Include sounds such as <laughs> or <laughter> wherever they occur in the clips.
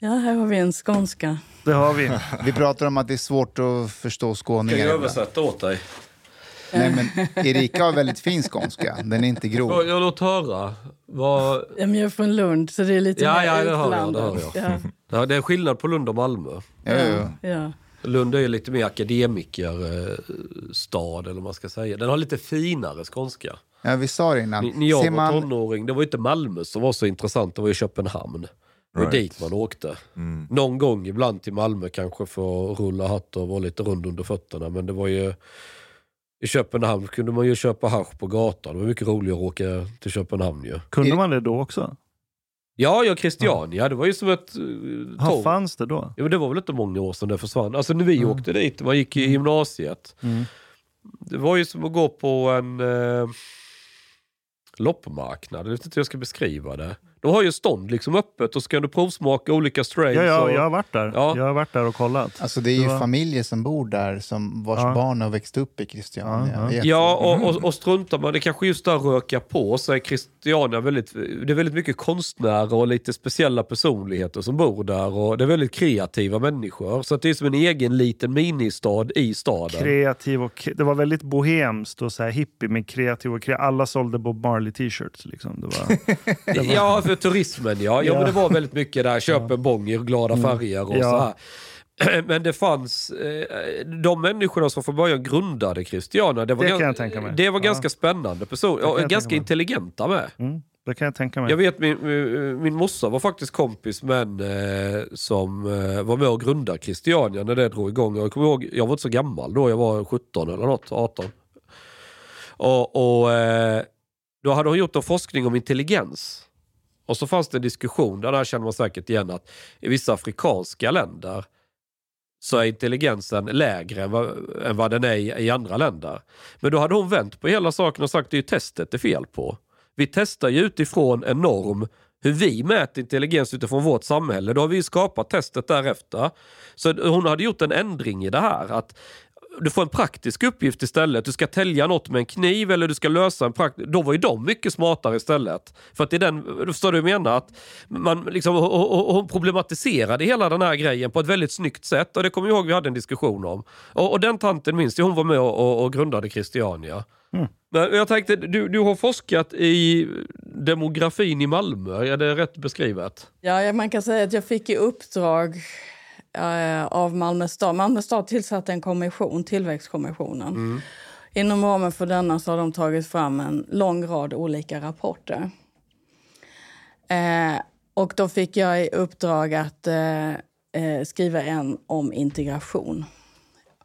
Ja, här har vi en skånska. Det har vi. <laughs> Vi pratar om att det är svårt att förstå skåningar. Kan jag översätta åt dig? Nej, men Erika har väldigt fin skånska. Den är inte grov. Jag låt höra? Vad... Ja, men jag är från Lund, så det är lite Ja, mer ja, det hör jag, det hör jag. Ja, det är skillnad på Lund och Malmö. Ja, ja, ja. Lund är ju lite mer akademikerstad, eller vad man ska säga. Den har lite finare skånska. ja, vi sa det innan. När jag Ser var man, tonåring, det var inte Malmö som var så intressant, det var ju Köpenhamn. Det var Right. dit man åkte. Mm. Någon gång ibland till Malmö kanske för att rulla hatt och vara lite rund under fötterna. Men det var ju... I Köpenhamn kunde man ju köpa hasch på gatan. Det var mycket roligare att åka till Köpenhamn ju. Kunde man det då också? Ja, ja, Christiania. Det var ju som ett uh, Ja, torg. fanns det då? Ja, men det var väl inte många år sedan det försvann. Alltså när vi Mm. åkte dit, man gick i gymnasiet. Mm. Det var ju som att gå på en eh, loppmarknad. Jag vet inte hur jag ska beskriva det. De har ju stånd liksom öppet och så kan du provsmaka olika strains. Ja, ja, och, jag har varit där. Ja. Jag har varit där och kollat. alltså det är ju Det var- familjer som bor där som vars Ja. barn har växt upp i Christiania. Ja, ja. Och, och, och struntar man, det kanske just där röka på så är Christiania väldigt, det är väldigt mycket konstnärer och lite speciella personligheter som bor där och det är väldigt kreativa människor. Så att det är som en egen liten ministad i staden. Kreativ och, det var väldigt bohemskt och så här hippie med kreativ och kreativ. Alla sålde Bob Marley t-shirts. Liksom. Det var, <laughs> det var, Ja, för turismen ja. ja. Ja. men det var väldigt mycket där, köp en bong i glada färger och Ja. så här. <clears throat> Men det fanns, eh, de människorna som från början grundade Christiania, det var, Det gan- kan jag tänka mig. Det var Ja. ganska spännande personer, ganska intelligenta med. mm, det kan jag tänka mig. Jag vet min, min- min morsa var faktiskt kompis med en eh, som eh, var med och grundade Christiania när det drog igång. Jag kommer ihåg, jag var inte så gammal då, jag var 17 eller något, 18. Och, och eh, då hade hon gjort en forskning om intelligens. Och så fanns det en diskussion, där känner man säkert igen att i vissa afrikanska länder så är intelligensen lägre än vad, än vad den är i, i andra länder. Men då hade hon vänt på hela saken och sagt att det är ju testet det är fel på. Vi testar ju utifrån en norm hur vi mäter intelligens utifrån vårt samhälle. Då har vi ju skapat testet därefter. Så hon hade gjort en ändring i det här. Att du får en praktisk uppgift istället. Du ska tälja något med en kniv eller du ska lösa en praktisk... Då var ju de mycket smartare istället. För att det är den, du förstår du vad jag menar? Att man liksom, och, och, och hon problematiserade hela den här grejen på ett väldigt snyggt sätt. Och det kommer jag ihåg vi hade en diskussion om. Och, och den tanten minns jag, hon var med och, och, och grundade Christiania. Men jag tänkte, du, du har forskat i demografin i Malmö, är det rätt beskrivet? Ja, ja, man kan säga att jag fick i uppdrag eh, av Malmö stad. Malmö stad tillsatte en kommission, Tillväxtkommissionen. Inom ramen för denna så har de tagit fram en lång rad olika rapporter. Eh, och då fick jag i uppdrag att eh, eh, skriva en om integration.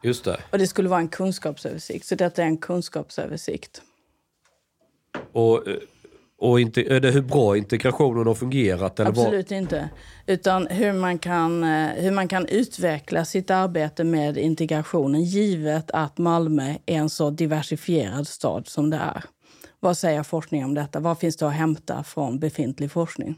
Just det. Och det skulle vara en kunskapsöversikt, så detta är en kunskapsöversikt. Och, eh, och inte, är det hur bra integrationen har fungerat? Eller vad- Absolut inte. Utan hur man, kan, eh, hur man kan utveckla sitt arbete med integrationen givet att Malmö är en så diversifierad stad som det är. Vad säger forskning om detta? Vad finns det att hämta från befintlig forskning?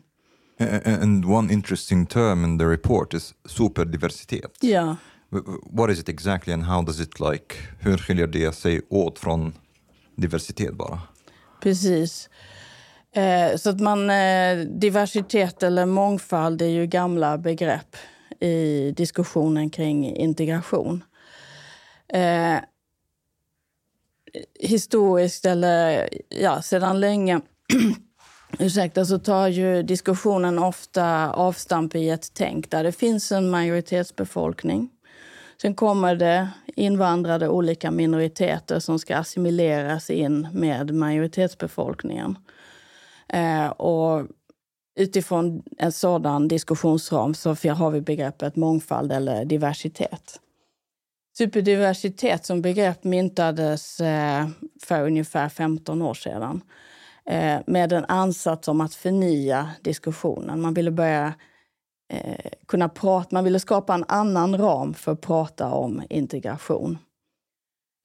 A- And one interesting term in the report is superdiversitet. W- What is it exactly and how does it like, hur skiljer det sig åt från diversitet bara? precis. Eh, så att man, eh, diversitet eller mångfald är ju gamla begrepp i diskussionen kring integration. Eh, historiskt, eller ja, sedan länge <clears throat> ursäkta, så tar ju diskussionen ofta avstamp i ett tänk där det finns en majoritetsbefolkning. Sen kommer det invandrade olika minoriteter som ska assimileras in med majoritetsbefolkningen. Eh, och utifrån en sådan diskussionsram så har vi begreppet mångfald eller diversitet. Superdiversitet som begrepp myntades eh, för ungefär 15 år sedan eh, med en ansats om att förnya diskussionen. Man ville börja eh, kunna prata, man ville skapa en annan ram för att prata om integration.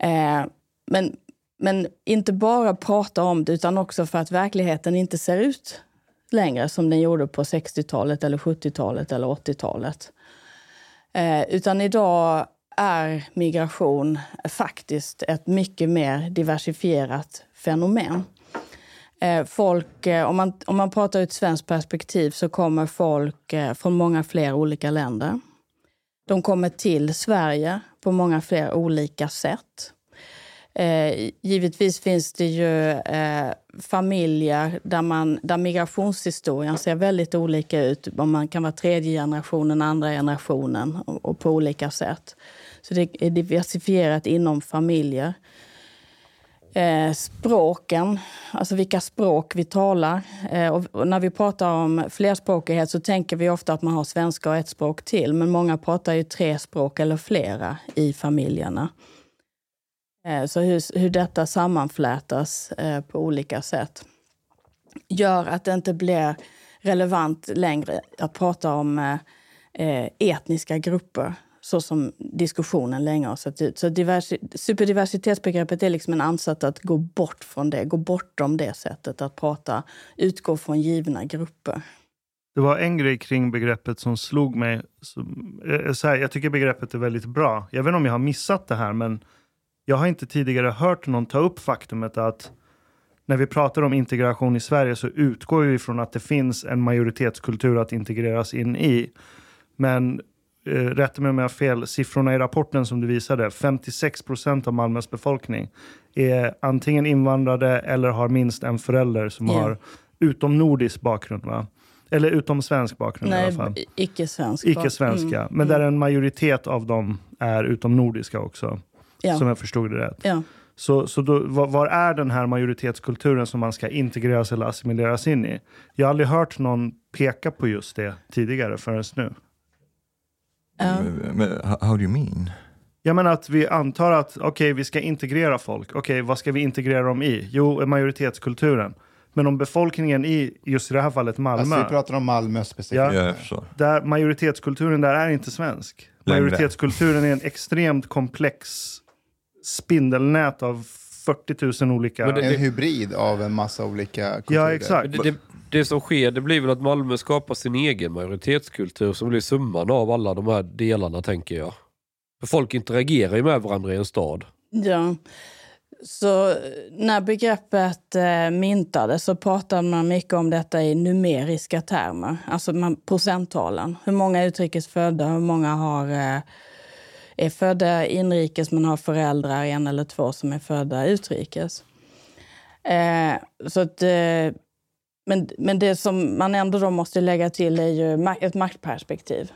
Eh, men, men inte bara prata om det, utan också för att verkligheten inte ser ut längre som den gjorde på 60-talet, eller 70-talet eller 80-talet. Eh, utan idag är migration faktiskt ett mycket mer diversifierat fenomen. Eh, folk, eh, om, man, om man pratar ur ett svenskt perspektiv så kommer folk eh, från många fler olika länder. De kommer till Sverige på många fler olika sätt. Eh, givetvis finns det ju eh, familjer där, man, där migrationshistorien ser väldigt olika ut. Om man kan vara tredje generationen, andra generationen och, och på olika sätt. Så det är diversifierat inom familjer. Eh, språken, alltså vilka språk vi talar. Eh, och, och när vi pratar om flerspråkighet så tänker vi ofta att man har svenska och ett språk till. Men många pratar ju tre språk eller flera i familjerna. Eh, så hur, hur detta sammanflätas eh, på olika sätt gör att det inte blir relevant längre att prata om eh, etniska grupper så som diskussionen länge har sett ut. Så divers, superdiversitetsbegreppet är liksom en ansats att gå bort från det, gå bortom det sättet att prata, utgå från givna grupper. Det var en grej kring begreppet som slog mig. Så, så här, jag tycker begreppet är väldigt bra. Jag vet inte om jag har missat det här, men jag har inte tidigare hört någon ta upp faktumet att när vi pratar om integration i Sverige så utgår vi från att det finns en majoritetskultur att integreras in i. Men eh, rätta mig om jag har fel, siffrorna i rapporten som du visade, 56 procent av Malmös befolkning är antingen invandrade eller har minst en förälder som yeah. har utomnordisk bakgrund. Va? Eller utom svensk bakgrund Nej, i alla fall. icke-svensk. Icke-svenska. Mm. Men mm. där en majoritet av dem är utomnordiska också. Ja. Som jag förstod det rätt. Ja. Så, så då, var, var, är den här majoritetskulturen som man ska integreras eller assimileras in i? Jag har aldrig hört någon peka på just det tidigare förrän nu. Um. How do you mean? Jag menar att vi antar att okej, okay, vi ska integrera folk. Okej, okay, vad ska vi integrera dem i? Jo, majoritetskulturen. Men om befolkningen i, just i det här fallet Malmö. Alltså vi pratar om Malmö specifikt. Ja, där majoritetskulturen där är inte svensk. Majoritetskulturen är en extremt komplex spindelnät av 40 000 olika... Det, en hybrid av en massa olika kulturer. Ja, exakt. Det, det, det, som sker det blir väl att Malmö skapar sin egen majoritetskultur som blir summan av alla de här delarna, tänker jag. För folk interagerar ju med varandra i en stad. Ja. Så när begreppet eh, myntades så pratade man mycket om detta i numeriska termer, alltså man, procenttalen. Hur många utrikes födda, hur många har, eh, är födda inrikes men har föräldrar, en eller två, som är födda utrikes. Eh, så att, eh, men, men det som man ändå då måste lägga till är ju ett maktperspektiv.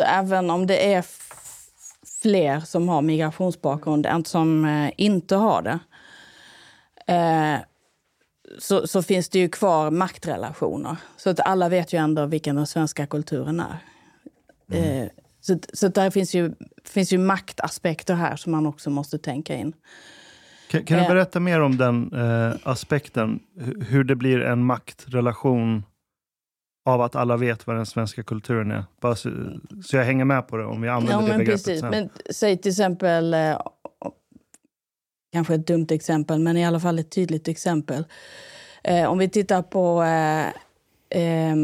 Så även om det är fler som har migrationsbakgrund än som eh, inte har det. Eh, så, så, finns det ju kvar maktrelationer. Så att alla vet ju ändå vilken den svenska kulturen är. Mm. Eh, så så där finns ju, finns ju maktaspekter här som man också måste tänka in. Kan, kan du berätta mer om den eh, aspekten? Hur det blir en maktrelation av att alla vet vad den svenska kulturen är. Bara så, så jag hänger med på det om vi använder ja, det begreppet precis. sen. Men säg till exempel, eh, kanske ett dumt exempel, men i alla fall ett tydligt exempel. Eh, om vi tittar på eh, eh,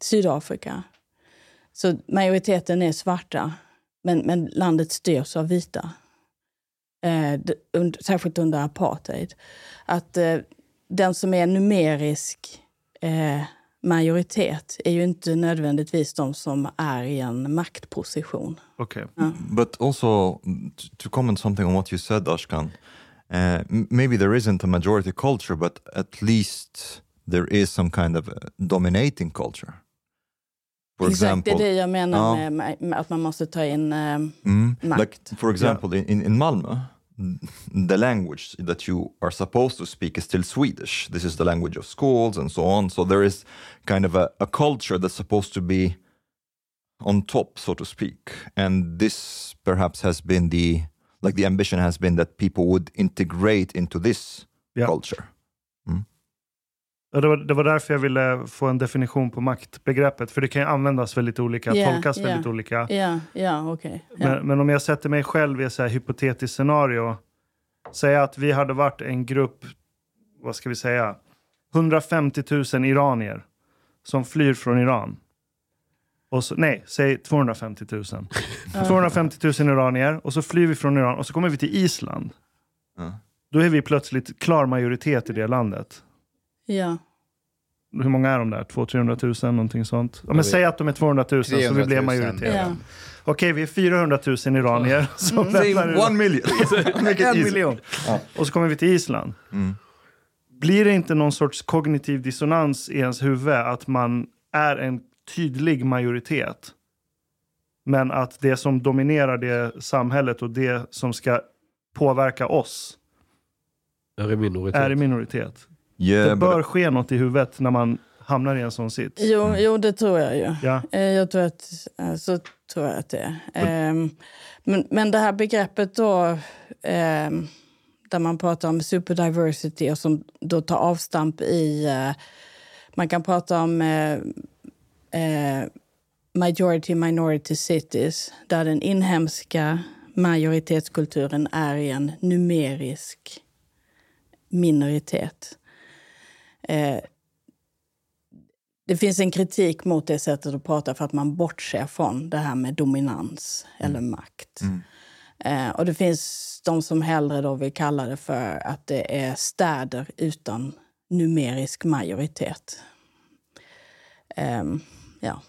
Sydafrika. Så majoriteten är svarta, men, men landet styrs av vita. Eh, und, särskilt under apartheid. Att eh, den som är numerisk eh, majoritet är ju inte nödvändigtvis de som är i en maktposition. Okay. Ja. But also, to comment something on what you said, Ashkan, uh, maybe there isn't a majority culture, but at least there is some kind of dominating culture. For Exakt, example, det är det jag menar uh, med, med, att man måste ta in uh, mm, makt. Like, for example, yeah. in, in Malmö, the language that you are supposed to speak is still Swedish. This is the language of schools and so on. So there is kind of a, a culture that's supposed to be on top, so to speak. And this perhaps has been the like the ambition has been that people would integrate into this yeah. culture. Mm. Det var, det var därför jag ville få en definition på maktbegreppet. För det kan ju användas väldigt olika, yeah, tolkas yeah. väldigt olika. Yeah, yeah, okay, men, men, om jag sätter mig själv i ett så här hypotetiskt scenario. Säga att vi hade varit en grupp, vad ska vi säga, 150 000 iranier som flyr från Iran. Och så, nej, säg 250 000. 250 000 iranier och så flyr vi från Iran och så kommer vi till Island. Ja. Då är vi plötsligt klar majoritet i det landet. Ja. Hur många är de där? 200-300 000? Någonting sånt. Ja, men säg att de är 200 000 så vi 300 000. blir majoritet. ja. Okej, vi är 400 000 iranier som lämnar Say Iran. one million. En miljon. <laughs> Och så kommer vi till Island. Mm. Blir det inte någon sorts kognitiv dissonans i ens huvud att man är en tydlig majoritet? Men att det som dominerar det samhället och det som ska påverka oss Är i minoritet. är i minoritet. Yeah, det but bör ske något i huvudet när man hamnar i en sån sits. Jo, jo, det tror jag ju. Ja. Eh, Jag tror att, så tror jag att det är. Ehm, Men, men det här begreppet då, ehm, där man pratar om superdiversity och som då tar avstamp i... eh, Man kan prata om eh, majority minority cities där den inhemska majoritetskulturen är i en numerisk minoritet. Eh, det finns en kritik mot det sättet att prata för att man bortser från det här med dominans eller makt. Mm. Eh, och det finns de som hellre då vill kalla det för att det är städer utan numerisk majoritet. Ehm, ja.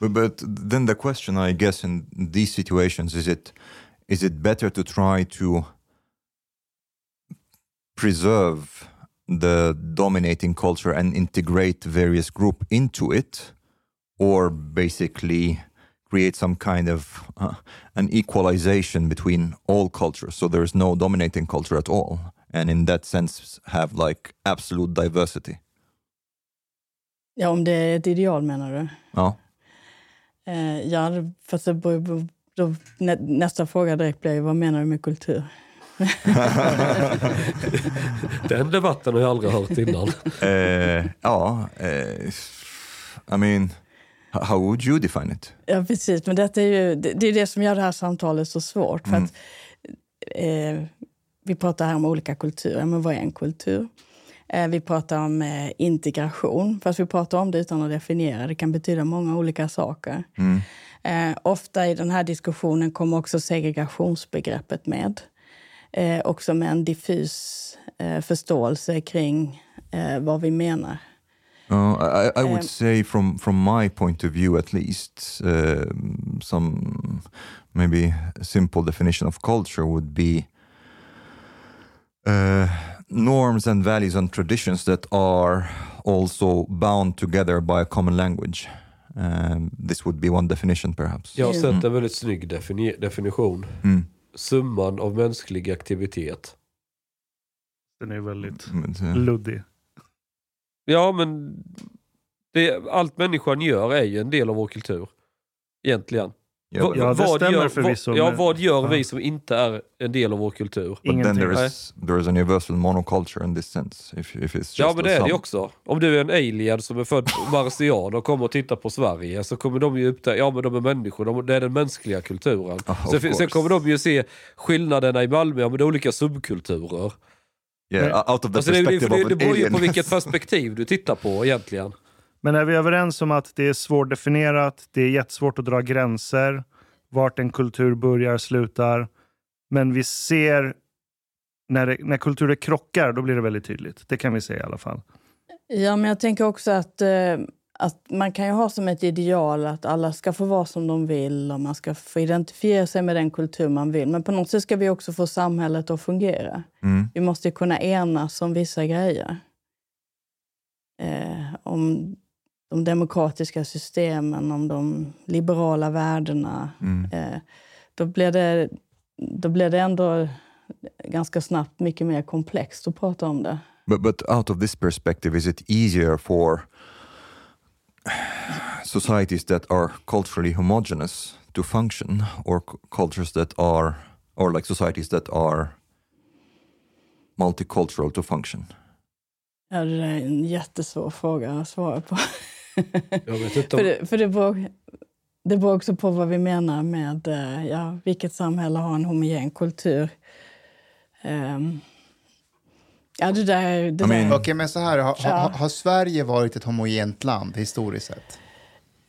But, but then the question, I guess, in these situations is it is it better to try to preserve the dominating culture and integrate various group into it, or basically create some kind of uh, an equalization between all cultures, so there is no dominating culture at all, and in that sense have like absolute diversity. ja, om det är ett ideal menar du? Ja. Eh, ja, fast det beror, då, nä, nästa fråga direkt blir ju vad menar du med kultur? <laughs> Den debatten har jag aldrig hört innan. Uh, ja, uh, I mean, how would you define it? Ja, precis. Men detta är ju, det, det är det som gör det här samtalet så svårt. För Mm. att, eh, vi pratar här om olika kulturer. Men vad är en kultur? Eh, vi pratar om eh, integration, fast vi pratar om det utan att definiera. Det kan betyda många olika saker. Mm. Eh, ofta i den här diskussionen kommer också segregationsbegreppet med. Eh, också med en diffus eh, förståelse kring eh, vad vi menar. Uh, I, I would Um, say, from from my point of view, at least, uh, some maybe simple definition of culture would be uh, norms and values and traditions that are also bound together by a common language. Um, this would be one definition, perhaps. Jag har Mm. sett en väldigt snygg defini- definition. Mm. Summan av mänsklig aktivitet. Den är väldigt But, uh, luddig. Ja, men det, allt människan gör är ju en del av vår kultur. Egentligen. Ja, det stämmer gör, förvisso, vad, ja, men- vad gör ja. vi som inte är en del av vår kultur? but then there is there is a universal monoculture in this sense. If if it's just Ja men det är det också. Om du är en alien som är född marsian och kommer och tittar på Sverige så kommer de ju upptäcka, ja men de är människor, de, det är den mänskliga kulturen. Oh, sen, sen kommer de ju se skillnaderna i Malmö, ja men det är olika subkulturer. Yeah, out of the Alltså det, det, perspective det, of det an beror ju på vilket <laughs> perspektiv du tittar på egentligen. Men är vi överens om att det är svårdefinierat, det är jättesvårt att dra gränser, vart en kultur börjar, slutar. Men vi ser, när, det, när kulturer krockar, då blir det väldigt tydligt. Det kan vi se i alla fall. Ja, men jag tänker också att, eh, att man kan ju ha som ett ideal att alla ska få vara som de vill och man ska få identifiera sig med den kultur man vill. Men på något sätt ska vi också få samhället att fungera. Mm. Vi måste ju kunna enas om vissa grejer. Eh, om de demokratiska systemen, om de liberala värdena. Mm. Eh, då, blir det, då blir det ändå ganska snabbt mycket mer komplext att prata om det. But but out of this perspective, is it easier for societies that are culturally homogeneous to function, or cultures that are, or like societies that are multicultural to function? Ja, det är en jättesvår fråga att svara på. Jag vet inte för om, det, för det, beror, det beror också på vad vi menar med eh, ja, vilket samhälle har en homogen kultur. Ehm, Ja, det där... Det I där. Okej, men så här, har, Ja. har, har Sverige varit ett homogent land historiskt sett?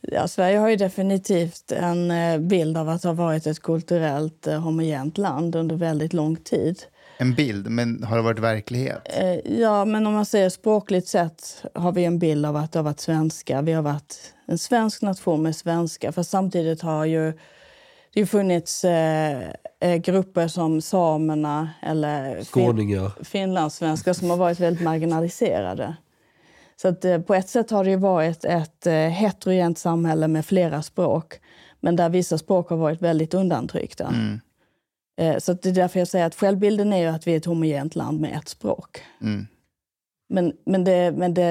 Ja, Sverige har ju definitivt en eh, bild av att ha varit ett kulturellt eh, homogent land under väldigt lång tid. En bild, men har det varit verklighet? Eh, Ja, men om man säger språkligt sett har vi en bild av att det har varit svenska. Vi har varit en svensk nation med svenska. För samtidigt har ju det har funnits eh, eh, grupper som samerna eller fin- finlandssvenskar som har varit väldigt marginaliserade. Så att, eh, på ett sätt har det ju varit ett eh, heterogent samhälle med flera språk men där vissa språk har varit väldigt undantryckta. Mm. Eh, så det är därför jag säger att självbilden är att vi är ett homogent land med ett språk. Mm. Men, men, det, men det,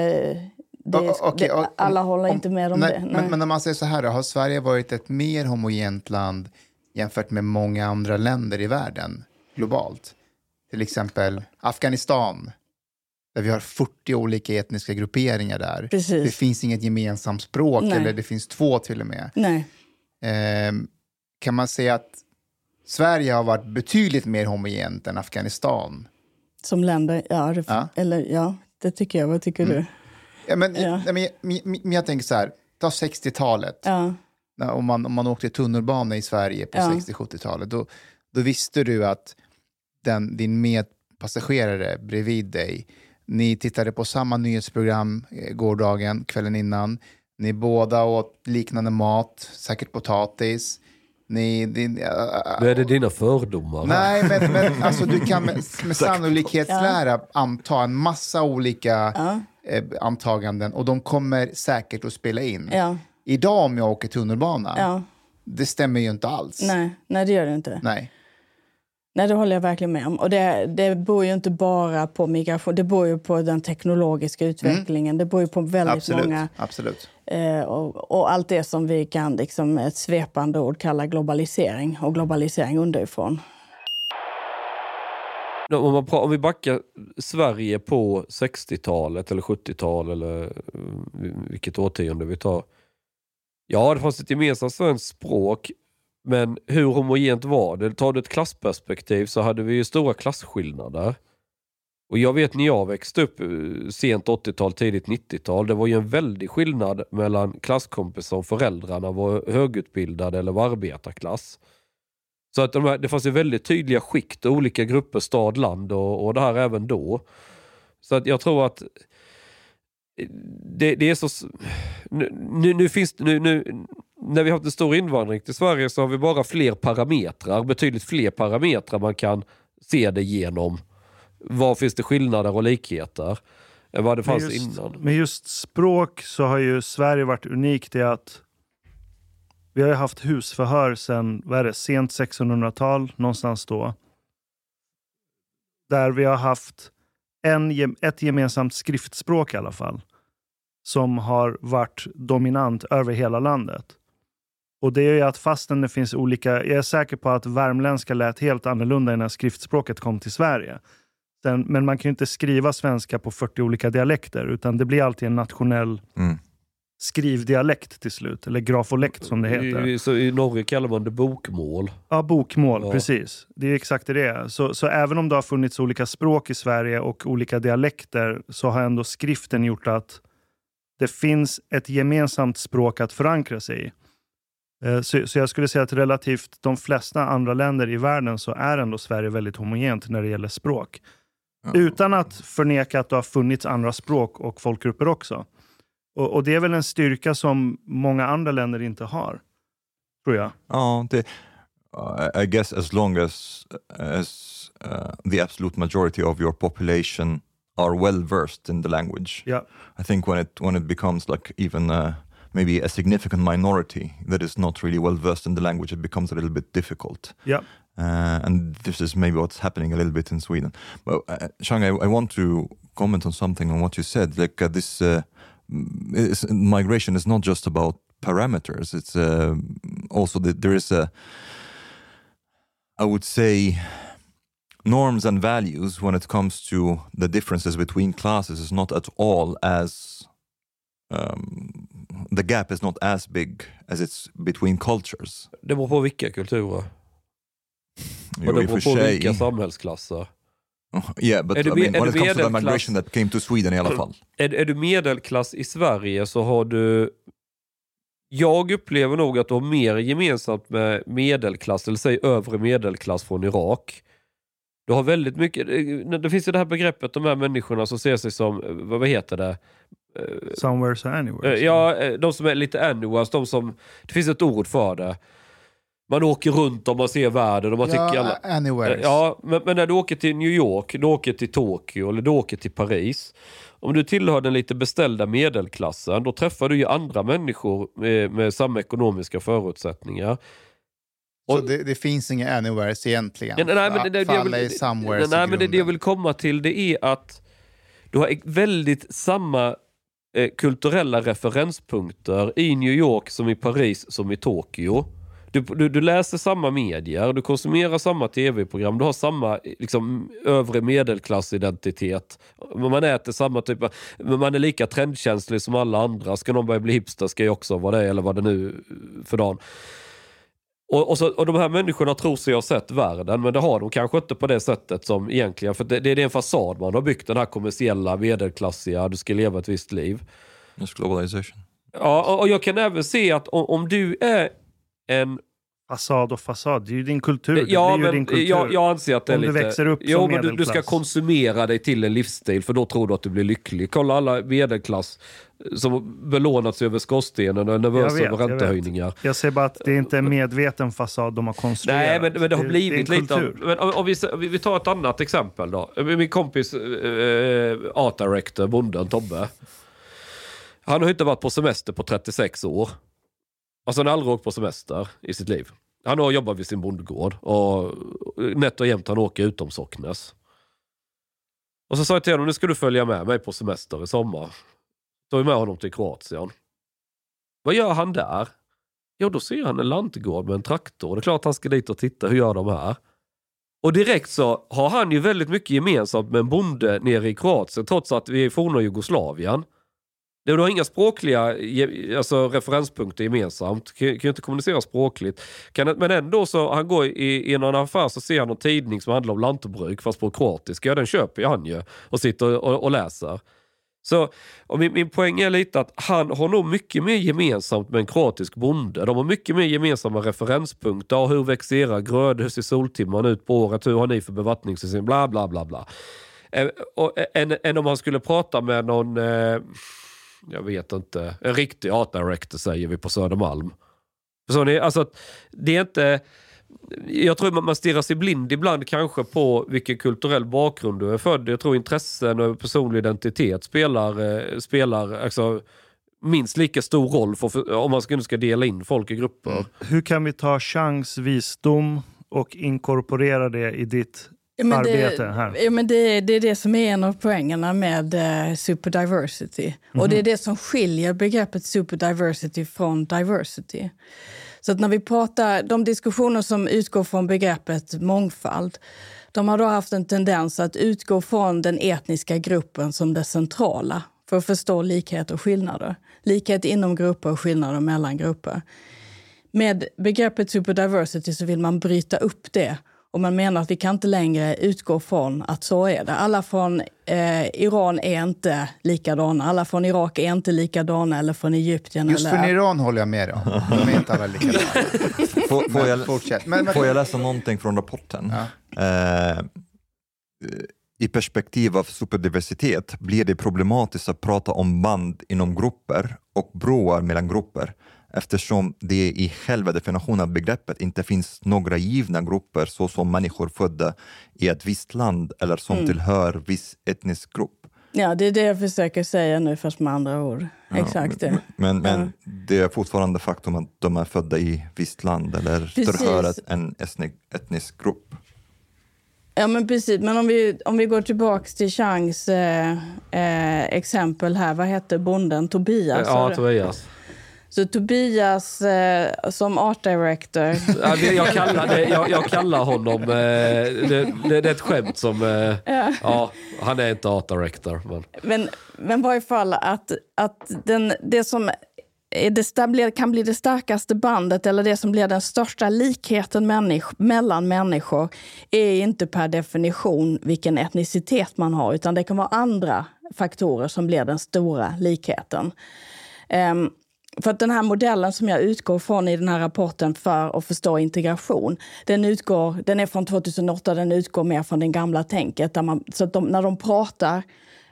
det, O- o- okej, det, om- alla håller om- inte med om nej, det. Nej. Men, men om man säger så här, då, har Sverige varit ett mer homogent land jämfört med många andra länder i världen globalt? Till exempel Afghanistan, där vi har 40 olika etniska grupperingar där. Precis. Det finns inget gemensamt språk, Nej. eller det finns två till och med. Nej. Ehm, kan man säga att Sverige har varit betydligt mer homogent än Afghanistan? Som länder, ja det, Ja. Eller, ja, det tycker jag. Vad tycker Mm. du? Ja, men, Ja. men, men, men, jag tänker så här, ta 60-talet. Ja, om, man, om man åkte tunnelbana i Sverige på Ja. 60-70-talet, då, då visste du att den, din medpassagerare bredvid dig, ni tittade på samma nyhetsprogram eh, gårdagen, kvällen innan, ni båda åt liknande mat, säkert potatis, ni... Din, äh, Nu är det dina fördomar. Nej, men, men alltså, du kan med, <laughs> med sannolikhetslära anta en massa olika ja, eh, antaganden och de kommer säkert att spela in. ja, Idag om jag åker tunnelbana, ja. det stämmer ju inte alls. Nej, nej, det gör det inte. Nej. Nej, det håller jag verkligen med om. Och det, det beror ju inte bara på migration, det beror ju på den teknologiska utvecklingen. Det beror ju på väldigt Mm. Absolut. många... Absolut. Eh, och, och allt det som vi kan liksom, ett svepande ord kalla globalisering. Och globalisering underifrån. Om, man om vi backar Sverige på 60-talet eller 70-tal eller eh, vilket årtionde vi tar. Ja, det fanns ett gemensamt svenskt språk, men hur homogent var det? Tar du ett klassperspektiv så hade vi ju stora klasskillnader. Och jag vet när jag växte upp eh, sent 80-tal, tidigt 90-tal, det var ju en väldig skillnad mellan klasskompisar om föräldrarna var högutbildade eller var arbetarklass. Så att de här, det fanns ju väldigt tydliga skikt, och olika grupper, stad, land och, och det här även då. Så att jag tror att eh, det, det är så... Nu, nu, nu finns nu, nu, när vi har haft en stor invandring till Sverige så har vi bara fler parametrar, betydligt fler parametrar man kan se det genom. Var finns det skillnader och likheter? Än vad det Men fanns just, innan. med just språk så har ju Sverige varit unikt i att vi har haft husförhör sedan vad är det, sent 1600-tal, någonstans då. Där vi har haft en, ett gemensamt skriftspråk i alla fall. Som har varit dominant över hela landet. Och det är ju att fastän det finns olika, jag är säker på att värmländska lät helt annorlunda innan skriftspråket kom till Sverige. Sen, men man kan ju inte skriva svenska på 40 olika dialekter, utan det blir alltid en nationell Mm. skrivdialekt till slut, eller grafolekt som det heter. I, så I Norge kallar man det bokmål. Ja, bokmål, Ja. precis. Det är exakt det det är. Så, så även om det har funnits olika språk i Sverige och olika dialekter så har ändå skriften gjort att det finns ett gemensamt språk att förankra sig i. Eh, Så, så jag skulle säga att relativt de flesta andra länder i världen så är ändå Sverige väldigt homogent när det gäller språk. Ja. Utan att förneka att det har funnits andra språk och folkgrupper också. Och, och det är väl en styrka som många andra länder inte har. Tror jag. Ja, det, uh, I guess as long as as uh, the absolute majority of your population are well versed in the language, Ja. I think when it when it becomes like even uh, maybe a significant minority that is not really well versed in the language, it becomes a little bit difficult. Ja. Uh, and this is maybe what's happening a little bit in Sweden. But uh, Shang, I, I want to comment on something on what you said. Like uh, this uh, is, migration is not just about parameters. It's uh, also that there is a, I would say, norms and values when it comes to the differences between classes is not at all as um, the gap is not as big as it's between cultures. Det beror på vilka kulturer. Jo, Och det beror på vilka samhällsklasser. <laughs> Yeah, but Är du I mean, when it comes to the migration that came to Sweden i alla fall. <clears throat> Är, är du medelklass i Sverige så har du... Jag upplever nog att du har mer gemensamt med medelklass, eller säg övre medelklass från Irak. Du har väldigt mycket, det det finns ju det här begreppet, de här människorna som ser sig som, eh, vad heter det? Eh, Somewhere so anywhere. Eh, Ja, eh, de som är lite annuals, de som, det finns ett ord för det. Man åker runt och man ser världen och man tycker Ja, alla... anywhere. Ja, men, men när du åker till New York, du åker till Tokyo eller du åker till Paris. Om du tillhör den lite beställda medelklassen, då träffar du ju andra människor med, med samma ekonomiska förutsättningar. Så och- det, det finns inga anywheres egentligen. Nej, nej, men det, det, För jag alla är vill, somewheres nej, i men det, det jag vill komma till det är att du har väldigt samma eh, kulturella referenspunkter i New York som i Paris som i Tokyo. Du, du, du läser samma medier, du konsumerar samma tv-program, du har samma eh, liksom, övre medelklassidentitet. Man äter samma typ av, man är lika trendkänslig som alla andra. Ska någon börja bli hipster ska jag också vara det, eller vad det nu för dagen. Och, och, så, och de här människorna tror sig ha sett världen, men det har de kanske inte på det sättet som egentligen, för det, det är en fasad man har byggt, den här kommersiella, medelklassiga, du ska leva ett visst liv. Just globalization. Ja, och, och jag kan även se att om, om du är en... Fasad och fasad, det är ju din kultur. Det Ja, men din kultur. jag, jag anser att det är Om du lite... växer upp jo, som men du, du ska konsumera dig till en livsstil, för då tror du att du blir lycklig. Kolla alla medelklass som belånat sig över skorstenen och är nervösa Jag över jag räntehöjningar. Jag ser bara att det är inte en medveten fasad de har konstruerat. Nej, men, men det har är- blivit är en lite men om, om vi, vi, vi tar ett annat exempel då. Min kompis eh, art director, bonden Tobbe. Han har inte varit på semester på 36 år. Alltså han har aldrig åkt på semester i sitt liv. Han har jobbat vid sin bondgård och nätt och jämt han åker utom Socknes. Och så sa jag till honom, nu ska du följa med mig på semester i sommar. Tog med honom till Kroatien. Vad gör han där? Ja, då ser han en lantgård med en traktor. Det är klart han ska dit och titta, hur gör de här? Och direkt så har han ju väldigt mycket gemensamt med en bonde nere i Kroatien, trots att vi är i forna Jugoslavien. Du har inga språkliga alltså, referenspunkter gemensamt, kan, kan ju inte kommunicera språkligt. Kan, men ändå så, han går i, i någon affär så ser han någon tidning som handlar om lantbruk, fast på kroatiska. Ja, den köper ju han ju och sitter och, och läser. Så och min, min poäng är lite att han har nog mycket mer gemensamt med en kroatisk bonde. De har mycket mer gemensamma referenspunkter. Ja, hur växer era grödor? Hur ser soltimman ut på året? Hur har ni för bevattningssystem? Bla, bla, bla, bla. Eh, eh, än, än om han skulle prata med någon, eh, jag vet inte, en riktig art director säger vi på Södermalm. Så ni, alltså, att det är inte... Jag tror man stirrar sig blind ibland kanske på vilken kulturell bakgrund du är född. Jag tror intressen och personlig identitet spelar, eh, spelar alltså, minst lika stor roll för, om man ska, ska dela in folk i grupper. Hur kan vi ta chans, visdom och inkorporera det i ditt Ja, men arbete det, här? Ja, men det, det är det som är en av poängerna med eh, superdiversity. Och det är det som skiljer begreppet superdiversity från diversity. Så att när vi pratar, de diskussioner som utgår från begreppet mångfald de har då haft en tendens att utgå från den etniska gruppen som det centrala för att förstå likhet och skillnader. Likhet inom grupper och skillnader mellan grupper. Med begreppet superdiversity så vill man bryta upp det och man menar att vi kan inte längre utgå från att så är det. Alla från eh, Iran är inte likadana, alla från Irak är inte likadana eller från Egypten. Just eller... för Iran håller jag med dig om. De är inte alla likadana. <laughs> Får, får, jag, Fortsätt. Men, men, får jag läsa någonting från rapporten? Eh, I perspektiv av superdiversitet blir det problematiskt att prata om band inom grupper och broar mellan grupper eftersom det i själva definitionen av begreppet inte finns några givna grupper såsom människor födda i ett visst land eller som tillhör viss etnisk grupp. Ja, det är det jag försöker säga nu, fast med andra ord. Exakt det. Men, men det är fortfarande faktum att de är födda i visst land eller Precis. tillhör en etnisk, etnisk grupp. Ja, men precis. Men om vi, om vi går tillbaka till Changs eh, eh, exempel här. Vad hette bonden? Tobias? ja? Tobias. Så Tobias eh, som art director. <laughs> Ja, jag, kallar det, jag, jag kallar honom, eh, det, det, det är ett skämt som, eh, ja, han är inte art director. Men, Men, men varje fall att, att den, det som är det kan bli det starkaste bandet eller det som blir den största likheten människ- mellan människor är inte per definition vilken etnicitet man har, utan det kan vara andra faktorer som blir den stora likheten. Ehm, för att den här modellen som jag utgår från i den här rapporten för att förstå integration, den, utgår, den är från 2008, den utgår mer från det gamla tänket. Där man, så att de, när de pratar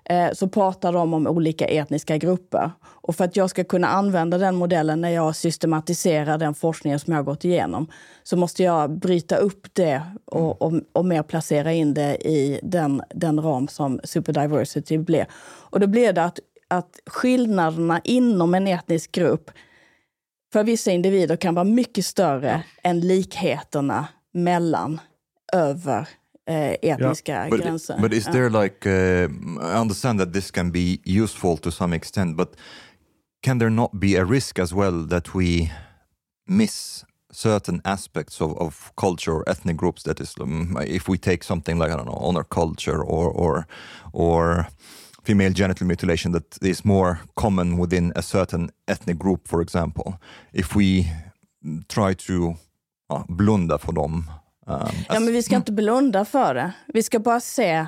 eh, så pratar de om olika etniska grupper. Och för att jag ska kunna använda den modellen när jag systematiserar den forskningen som jag har gått igenom så måste jag bryta upp det och, och, och mer placera in det i den, den ram som superdiversity blir. Och då blir det att, att skillnaderna inom en etnisk grupp för vissa individer kan vara mycket större än likheterna mellan över eh, etniska But, gränser. but is there like, uh, I understand that this can be useful to some extent, but can there not be a risk as well that we miss certain aspects of, of culture or ethnic groups that is um, if we take something like i don't know honor culture or or or female genital mutilation that is more common within a certain ethnic group for example if we try to uh, blunda for them um, Ja, men vi ska inte blunda för det. Vi ska bara se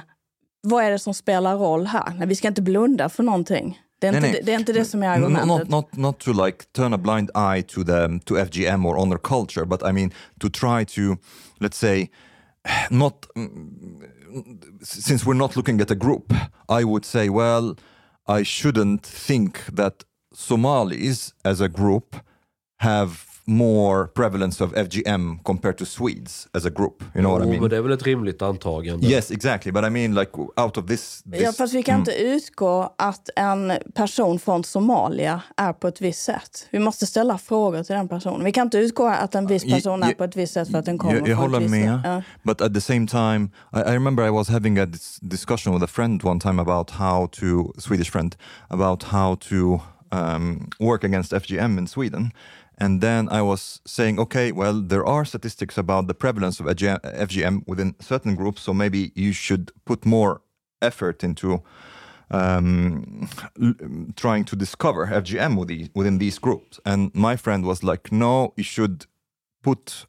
vad är det som spelar roll här. Nej, vi ska inte blunda för någonting. Det är, Nej, inte, nej. Det, är inte det som är argumentet. Not, not, not to like turn a blind eye to the to FGM or honor culture, but I mean to try to, let's say, <sighs> not mm, since we're not looking at a group. I would say, well, I shouldn't think that Somalis as a group have more prevalence of FGM compared to Swedes as a group. You know what I Jo, mean? men det är väl ett rimligt antagande. Yes, exactly. But I mean, like out of this, this Ja, fast vi kan inte utgå att en person från Somalia är på ett visst sätt. Vi måste ställa frågor till den personen. Vi kan inte utgå att en viss Ja, person ja, är på ett visst sätt för att den kommer Jag, jag från ett håller med. Ja. But at the same time, I, I remember I was having a dis- discussion with a friend one time about how to, Swedish friend, about how to um, work against FGM in Sweden. And then I was saying, okay, well, there are statistics about the prevalence of FGM within certain groups, so maybe you should put more effort into um, trying to discover FGM within these groups. And my friend was like, no, you should put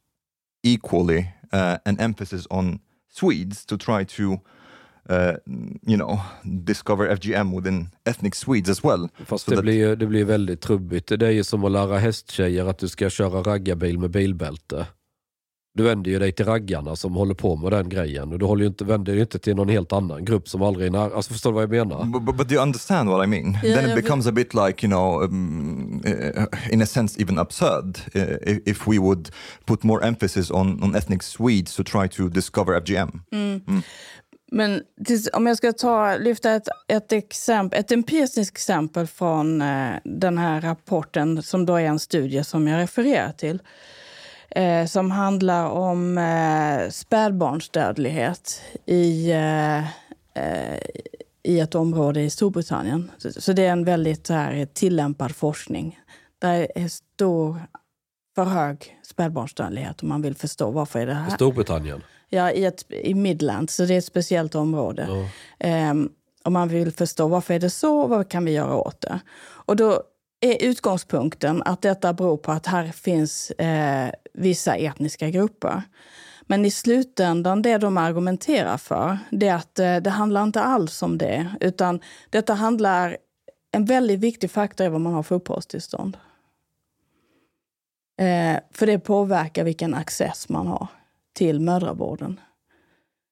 equally uh, an emphasis on Swedes to try to, uh, you know, discover FGM within ethnic Swedes as well. Fast Så det, that- blir, ju- det blir väldigt trubbigt. Det är ju som att lära hästtjejer att du ska köra raggarbil med bilbälte. Du vänder ju dig till raggarna som håller på med den grejen. Och du håller ju inte, vänder ju inte till någon helt annan grupp som aldrig är nära. Alltså förstår du vad jag menar? But, but, but you understand what I mean? Yeah, then it becomes a bit like, you know, um, uh, in a sense, even absurd uh, if, if we would put more emphasis on, on ethnic Swedes to try to discover FGM. Men tills, om jag ska ta, lyfta ett, ett, exempel, ett empiriskt exempel från eh, den här rapporten som då är en studie som jag refererar till. Eh, som handlar om eh, spädbarnsdödlighet i, eh, eh, i ett område i Storbritannien. Så, så det är en väldigt här, tillämpad forskning. Där är stor, för hög spädbarnsdödlighet om man vill förstå varför är det I här. Storbritannien. Ja, i, ett, i Midlands, så det är ett speciellt område. Ja. Ehm, om man vill förstå varför är det så och vad kan vi göra åt det. Och då är utgångspunkten att detta beror på att här finns eh, vissa etniska grupper. Men i slutändan, det de argumenterar för, det är att eh, det handlar inte alls om det. Utan detta handlar, en väldigt viktig faktor är vad man har för uppehållstillstånd. Eh, för det påverkar vilken access man har till mödravården.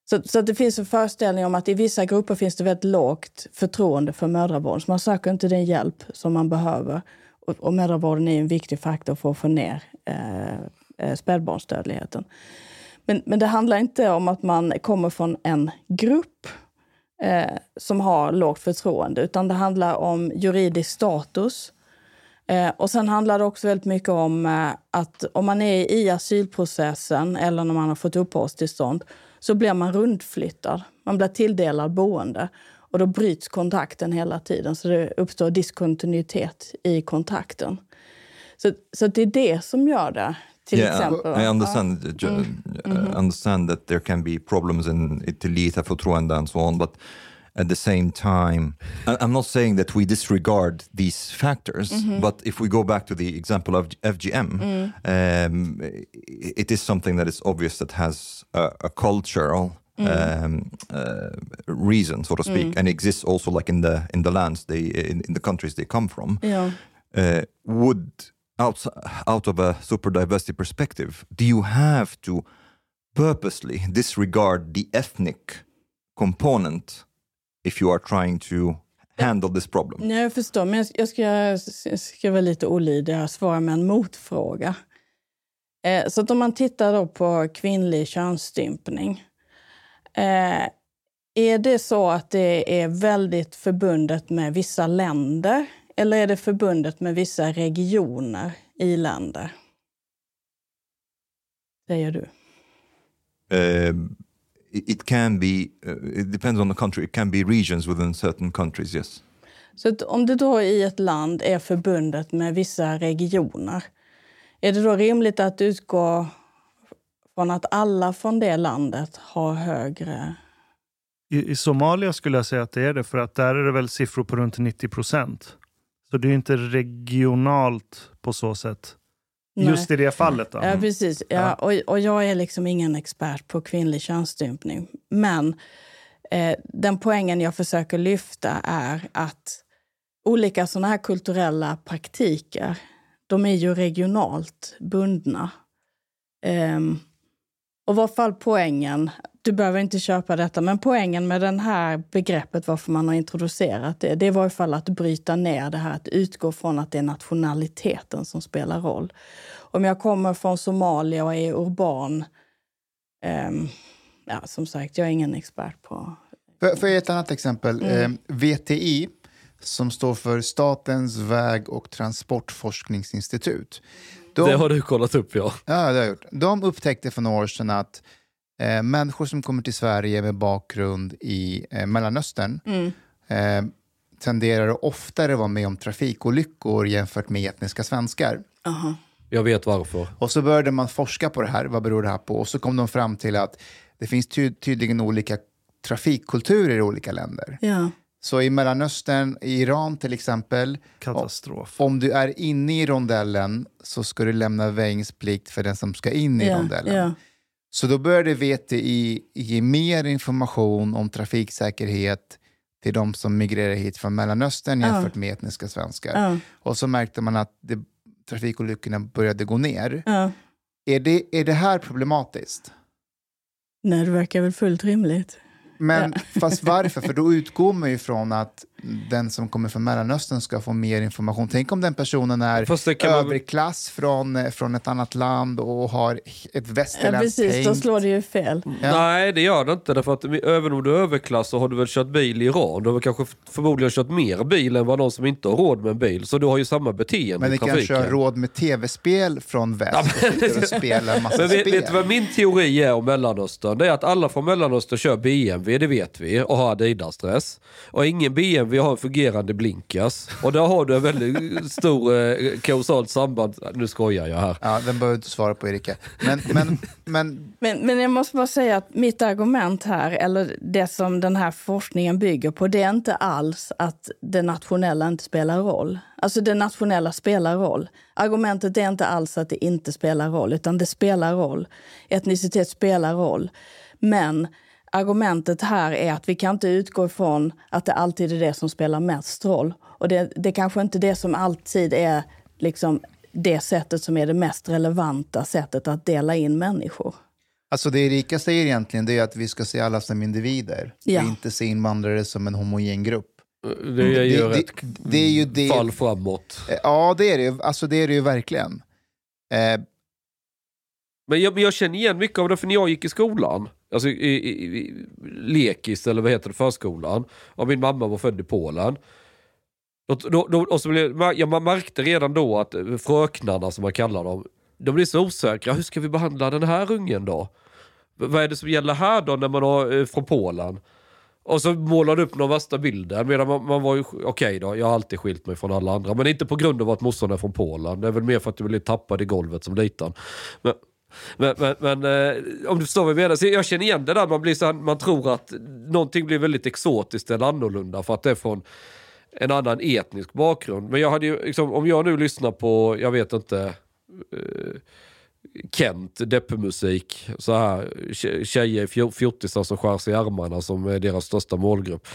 Så, så det finns en föreställning om att i vissa grupper finns det väldigt lågt förtroende för mödravården. Så man söker inte den hjälp som man behöver. Och, och mödravården är en viktig faktor för att få ner eh, eh, spädbarnsdödligheten. Men, men det handlar inte om att man kommer från en grupp eh, som har lågt förtroende, utan det handlar om juridisk status. Eh, och sen handlar det också väldigt mycket om eh, att om man är i asylprocessen eller när man har fått uppehållstillstånd så blir man rundflyttad. Man blir tilldelad boende och då bryts kontakten hela tiden så det uppstår diskontinuitet i kontakten. Så, så det är det som gör det, till exempel. I understand. uh, ju- uh, understand that there can be problems in it to förtroende and so on, but at the same time, I'm not saying that we disregard these factors, but if we go back to the example of FGM, um, it is something that is obvious that has a, a cultural um, uh, reason, so to speak, and exists also like in the in the lands they in, in the countries they come from. Ja. Uh, would out out of a super diversity perspective, do you have to purposely disregard the ethnic component if you are trying to handle this problem? Ja, jag förstår, men jag- ska, jag ska vara lite olydig och svara med en motfråga. Eh, så att om man tittar då på kvinnlig könsstympning. Eh, är det så att det är väldigt förbundet med vissa länder eller är det förbundet med vissa regioner i länder? Säger du. Um, it, can be. Uh, it depends on the country. It can be regions within certain countries. Yes. Så att om det då i ett land är förbundet med vissa regioner, är det då rimligt att utgå från att alla från det landet har högre... I, I Somalia skulle jag säga att det är det, för att där är det väl siffror på runt 90 procent. Så det är inte regionalt på så sätt. Nej. Just i det fallet. Då. Ja, precis. Ja, och, och jag är liksom ingen expert på kvinnlig könsstympning. Men eh, den poängen jag försöker lyfta är att olika såna här kulturella praktiker, de är ju regionalt bundna. Ehm, och vad fall poängen, du behöver inte köpa detta, men poängen med det här begreppet, varför man har introducerat det, det var i fall att bryta ner det här, att utgå från att det är nationaliteten som spelar roll. Om jag kommer från Somalia och är urban, ehm, ja som sagt, jag är ingen expert på... För, för ett annat exempel. Eh, VTI, som står för Statens väg och transportforskningsinstitut. De, Det har du kollat upp ja. Ja, det har jag gjort. De upptäckte för några år sedan att eh, människor som kommer till Sverige med bakgrund i eh, Mellanöstern Mm. eh, tenderar att oftare vara med om trafikolyckor jämfört med etniska svenskar. Aha. Jag vet varför. Och så började man forska på det här, vad beror det här på? Och så kom de fram till att det finns ty- tydligen olika trafikkulturer i olika länder. Ja. Så i Mellanöstern, i Iran till exempel, Katastrof. om du är inne i rondellen så ska du lämna väjningsplikt för den som ska in i Ja, rondellen. ja. Så då började VTI ge mer information om trafiksäkerhet till de som migrerar hit från Mellanöstern Ja. jämfört med etniska svenskar. Ja. Och så märkte man att det, trafikolyckorna började gå ner. Ja. Är det, är det här problematiskt? Nej, det verkar väl fullt rimligt. Men fast varför? För då utgår man ju från att den som kommer från Mellanöstern ska få mer information. Tänk om den personen är kan man- överklass från, från ett annat land och har ett Ja, västerländskt precis, då slår det ju fel. Ja. Nej, det gör det inte. Därför att även om du är överklass så har du väl kört bil i Iran. Du har väl kanske förmodligen kört mer bil än vad någon som inte har råd med en bil. Så du har ju samma beteende Men i det kanske har råd med tv-spel från väst och sitter och spelar en massa Men vet, spel. vet du vad min teori är om Mellanöstern? Det är att alla från Mellanöstern kör BMW, det vet vi, och har Adidas-dress. Och ingen BMW har en fungerande blinkas. Och där har du en väldigt stor eh, kausalt samband. Nu skojar jag här. Ja, den behöver du inte svara på, Erika. Men, men, men Men, men jag måste bara säga att mitt argument här, eller det som den här forskningen bygger på, det är inte alls att det nationella inte spelar roll. Alltså det nationella spelar roll. Argumentet är inte alls att det inte spelar roll, utan det spelar roll. Etnicitet spelar roll. Men argumentet här är att vi kan inte utgå ifrån att det alltid är det som spelar mest roll. Och det, det kanske inte är det som alltid är liksom det sättet som är det mest relevanta sättet att dela in människor. alltså det Erika säger egentligen det är att vi ska se alla som individer Ja. och inte se invandrare som en homogen grupp. Det är ju det, ett det, det är ju det. fall framåt. Eh, Ja, det är det ju. Alltså det är det ju verkligen. Eh, Men jag, men jag känner igen mycket av det, för när jag gick i skolan, alltså i, i, i lekis eller vad heter det, förskolan, och min mamma var född i Polen. Då, då, då, och så blev, ja, man märkte redan då att eh, fröknarna, som man kallar dem, de blir så osäkra. Hur ska vi behandla den här ungen då? Vad är det som gäller här då när man är eh, från Polen? Och så målade upp någon värsta bilden. Medan man, man var ju, okej då, jag har alltid skilt mig från alla andra. Men inte på grund av att morsan är från Polen. Det är väl mer för att jag blev tappad i golvet som liten. Men, men, men, men eh, om du förstår vad jag menar. Så jag känner igen det där, man, blir så här, man tror att någonting blir väldigt exotiskt eller annorlunda för att det är från en annan etnisk bakgrund. Men jag hade ju, liksom, om jag nu lyssnar på, jag vet inte, eh, Kent, deppmusik, så här tjejer, fjortisar som skär sig i armarna som är deras största målgrupp.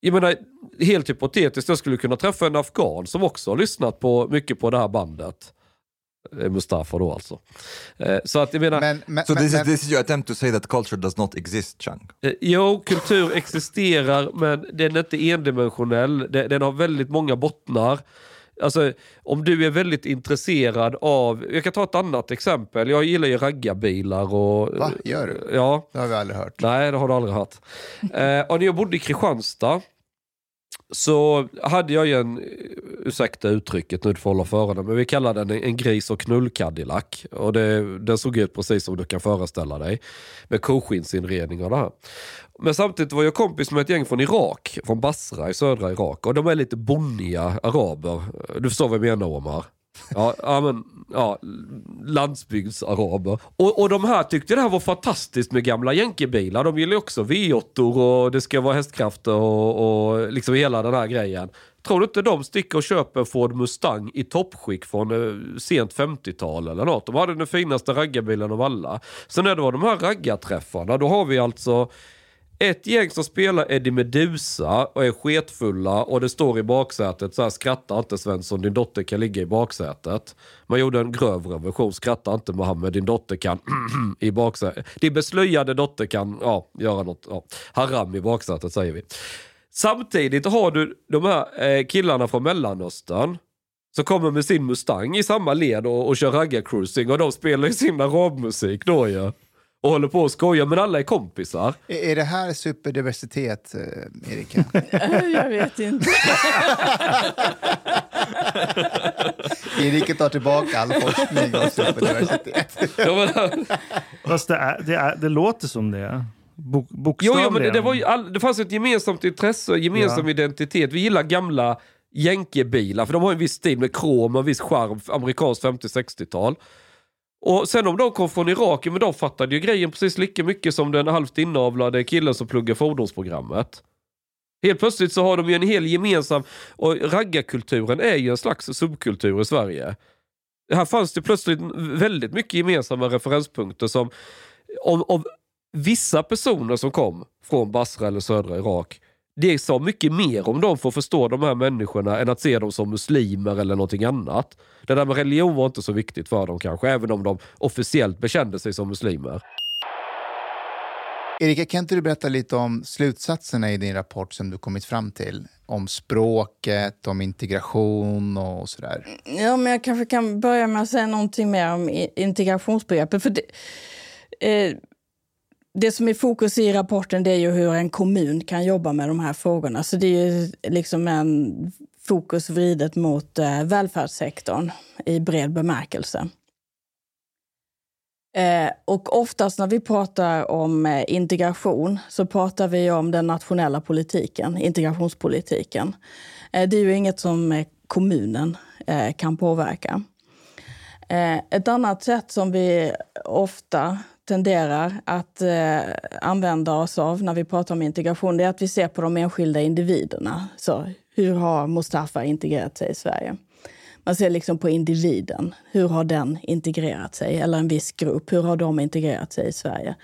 Jag menar, helt hypotetiskt, jag skulle kunna träffa en afghan som också har lyssnat på, mycket på det här bandet. Eh, Mustafa då alltså. Eh, Så att jag menar, Men, men, So men, this is men, this is your attempt to say that culture does not exist, Chang. Eh, Jo, kultur existerar men den är inte endimensionell. Den, den har väldigt många bottnar. Alltså, om du är väldigt intresserad av... Jag kan ta ett annat exempel. Jag gillar ju raggarbilar och... Va? Gör du? Ja. det har vi aldrig hört. Nej, det har du aldrig hört. Eh, och när jag bodde i Kristianstad så hade jag ju en, eh, ursäkta uttrycket nu, du får hålla för den, men vi kallar den en, gris och knull-Cadillac. Och det, den såg ut precis som du kan föreställa dig. Med koskinnsinredning och det här. Men samtidigt var jag kompis med ett gäng från Irak, från Basra i södra Irak. Och de är lite bonniga araber. Du förstår vad jag menar Omar? Ja, ja, men, ja, landsbygdsaraber. Och, och de här tyckte det här var fantastiskt med gamla jänkebilar. De gillar ju också V8 och det ska vara hästkrafter och, och liksom hela den här grejen. Tror du inte de sticker och köper en Ford Mustang i toppskick från eh, sent 50-tal eller något? De hade den finaste raggarbilen av alla. Sen är det var de här raggarträffarna, då har vi alltså ett gäng som spelar Eddie Meduza och är sketfulla och det står i baksätet så här skratta inte Svensson, din dotter kan ligga i baksätet. Man gjorde en grövre version, skratta inte Mohammed, din dotter kan <clears throat> i baksätet. Din beslöjade dotter kan ja, göra något, ja, haram i baksätet säger vi. Samtidigt har du de här eh, killarna från Mellanöstern som kommer med sin Mustang i samma led och, och kör raggarcruising och de spelar ju sin arabmusik då ju. Och håller på och skojar men alla är kompisar. Är, är det här superdiversitet, eh, Erika? <laughs> Jag vet inte. <laughs> Erika tar tillbaka all forskning om superdiversitet. Fast det, är, det, är, det låter som det. Bok, jo, bokstavligen. jo, men det, det, var ju all, det fanns ett gemensamt intresse, gemensam Ja. identitet. Vi gillar gamla jänkebilar, för de har en viss stil med krom och en viss charm, amerikanskt 50-60-tal. Och sen om de kom från Irak, men de fattade ju grejen precis lika mycket som den halvt inavlade killen som pluggar fordonsprogrammet. Helt plötsligt så har de ju en hel gemensam, och raggarkulturen är ju en slags subkultur i Sverige. Här fanns det plötsligt väldigt mycket gemensamma referenspunkter som om, om vissa personer som kom från Basra eller södra Irak, det sa mycket mer om dem för att förstå de här människorna än att se dem som muslimer eller någonting annat. Det där med religion var inte så viktigt för dem kanske, även om de officiellt bekände sig som muslimer. Erika, kan inte du berätta lite om slutsatserna i din rapport som du kommit fram till? Om språket, om integration och sådär. Ja, men jag kanske kan börja med att säga någonting mer om integrationsbegreppet. För det, eh, det som är fokus i rapporten det är ju hur en kommun kan jobba med de här frågorna. Så det är ju liksom en fokus vridet mot eh, välfärdssektorn i bred bemärkelse. Eh, och oftast när vi pratar om eh, integration så pratar vi om den nationella politiken, integrationspolitiken. Eh, det är ju inget som eh, kommunen eh, kan påverka. Eh, ett annat sätt som vi ofta tenderar att eh, använda oss av när vi pratar om integration det är att vi ser på de enskilda individerna. Så, hur har Mustafa integrerat sig i Sverige? Man ser liksom på individen. Hur har den integrerat sig? Eller en viss grupp. Hur har de integrerat sig i Sverige?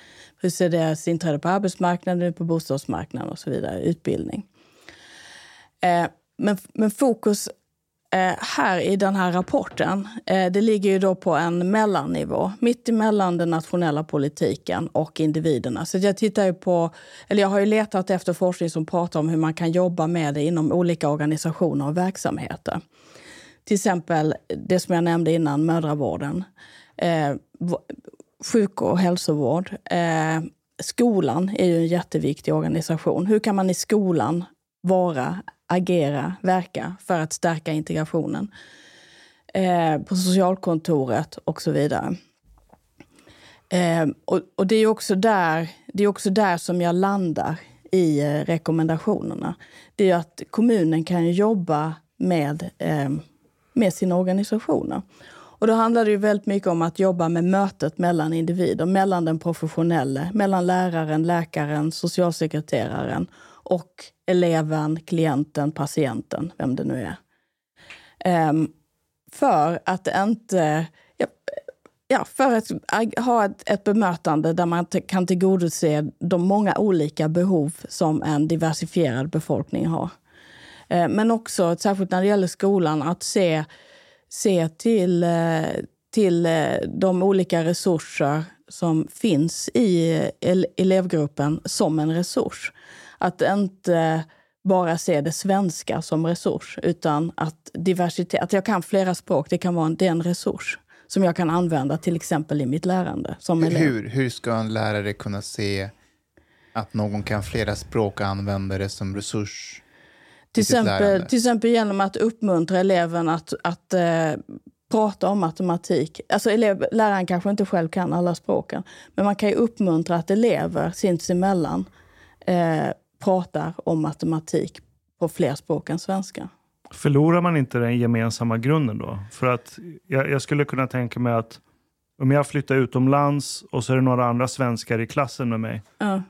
Hur ser deras inträde på arbetsmarknaden ut, på bostadsmarknaden och så vidare? Utbildning. Eh, men, men fokus eh, här i den här rapporten, eh, det ligger ju då på en mellannivå. Mitt emellan den nationella politiken och individerna. Så jag tittar ju på, eller jag har ju letat efter forskning som pratar om hur man kan jobba med det inom olika organisationer och verksamheter. Till exempel det som jag nämnde innan, mödravården. Eh, sjuk och hälsovård. Eh, skolan är ju en jätteviktig organisation. Hur kan man i skolan vara, agera, verka för att stärka integrationen? Eh, på socialkontoret och så vidare. Eh, och, och det är också där, det är också där som jag landar i eh, rekommendationerna. Det är ju att kommunen kan jobba med, eh, med sina organisationer. Och då handlar det ju väldigt mycket om att jobba med mötet mellan individer, mellan den professionelle, mellan läraren, läkaren, socialsekreteraren och eleven, klienten, patienten, vem det nu är. Um, för att inte... Ja, ja, för att ha ett, ett bemötande där man kan tillgodose de många olika behov som en diversifierad befolkning har. Uh, men också, särskilt när det gäller skolan, att se, se till, uh, till eh, de olika resurser som finns i eh, elevgruppen som en resurs. Att inte bara se det svenska som resurs, utan att diversitet, att jag kan flera språk, det kan vara en, det är en resurs som jag kan använda till exempel i mitt lärande. Som hur, hur ska en lärare kunna se att någon kan flera språk och använda det som resurs? Till exempel, till exempel genom att uppmuntra eleven att, att eh, prata om matematik. Alltså elev, läraren kanske inte själv kan alla språken, men man kan ju uppmuntra att elever sinsemellan eh, pratar om matematik på fler språk än svenska. Förlorar man inte den gemensamma grunden då? För att jag, jag, skulle kunna tänka mig att om jag flyttar utomlands och så är det några andra svenskar i klassen med mig. Ja.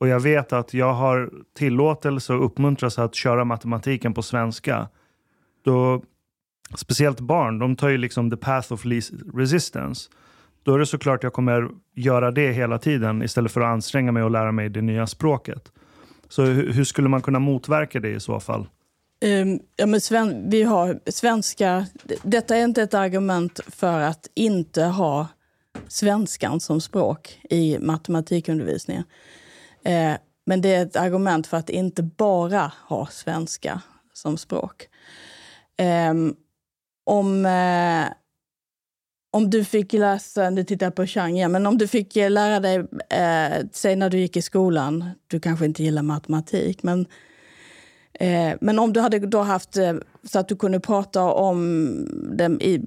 Och jag vet att jag har tillåtelse och uppmuntras att köra matematiken på svenska. Då, speciellt barn, de tar ju liksom the path of least resistance. Då är det såklart jag kommer göra det hela tiden istället för att anstränga mig och lära mig det nya språket. Så hur skulle man kunna motverka det i så fall? Um, ja, men sven vi har svenska... Detta är inte ett argument för att inte ha svenskan som språk i matematikundervisningen. Uh, men det är ett argument för att inte bara ha svenska som språk. Um, om, uh, om du fick läsa, nu tittar jag på Chang igen, men om du fick lära dig, eh, säg när du gick i skolan, du kanske inte gillar matematik, men, eh, men om du hade då haft eh, så att du kunde prata om, det, i,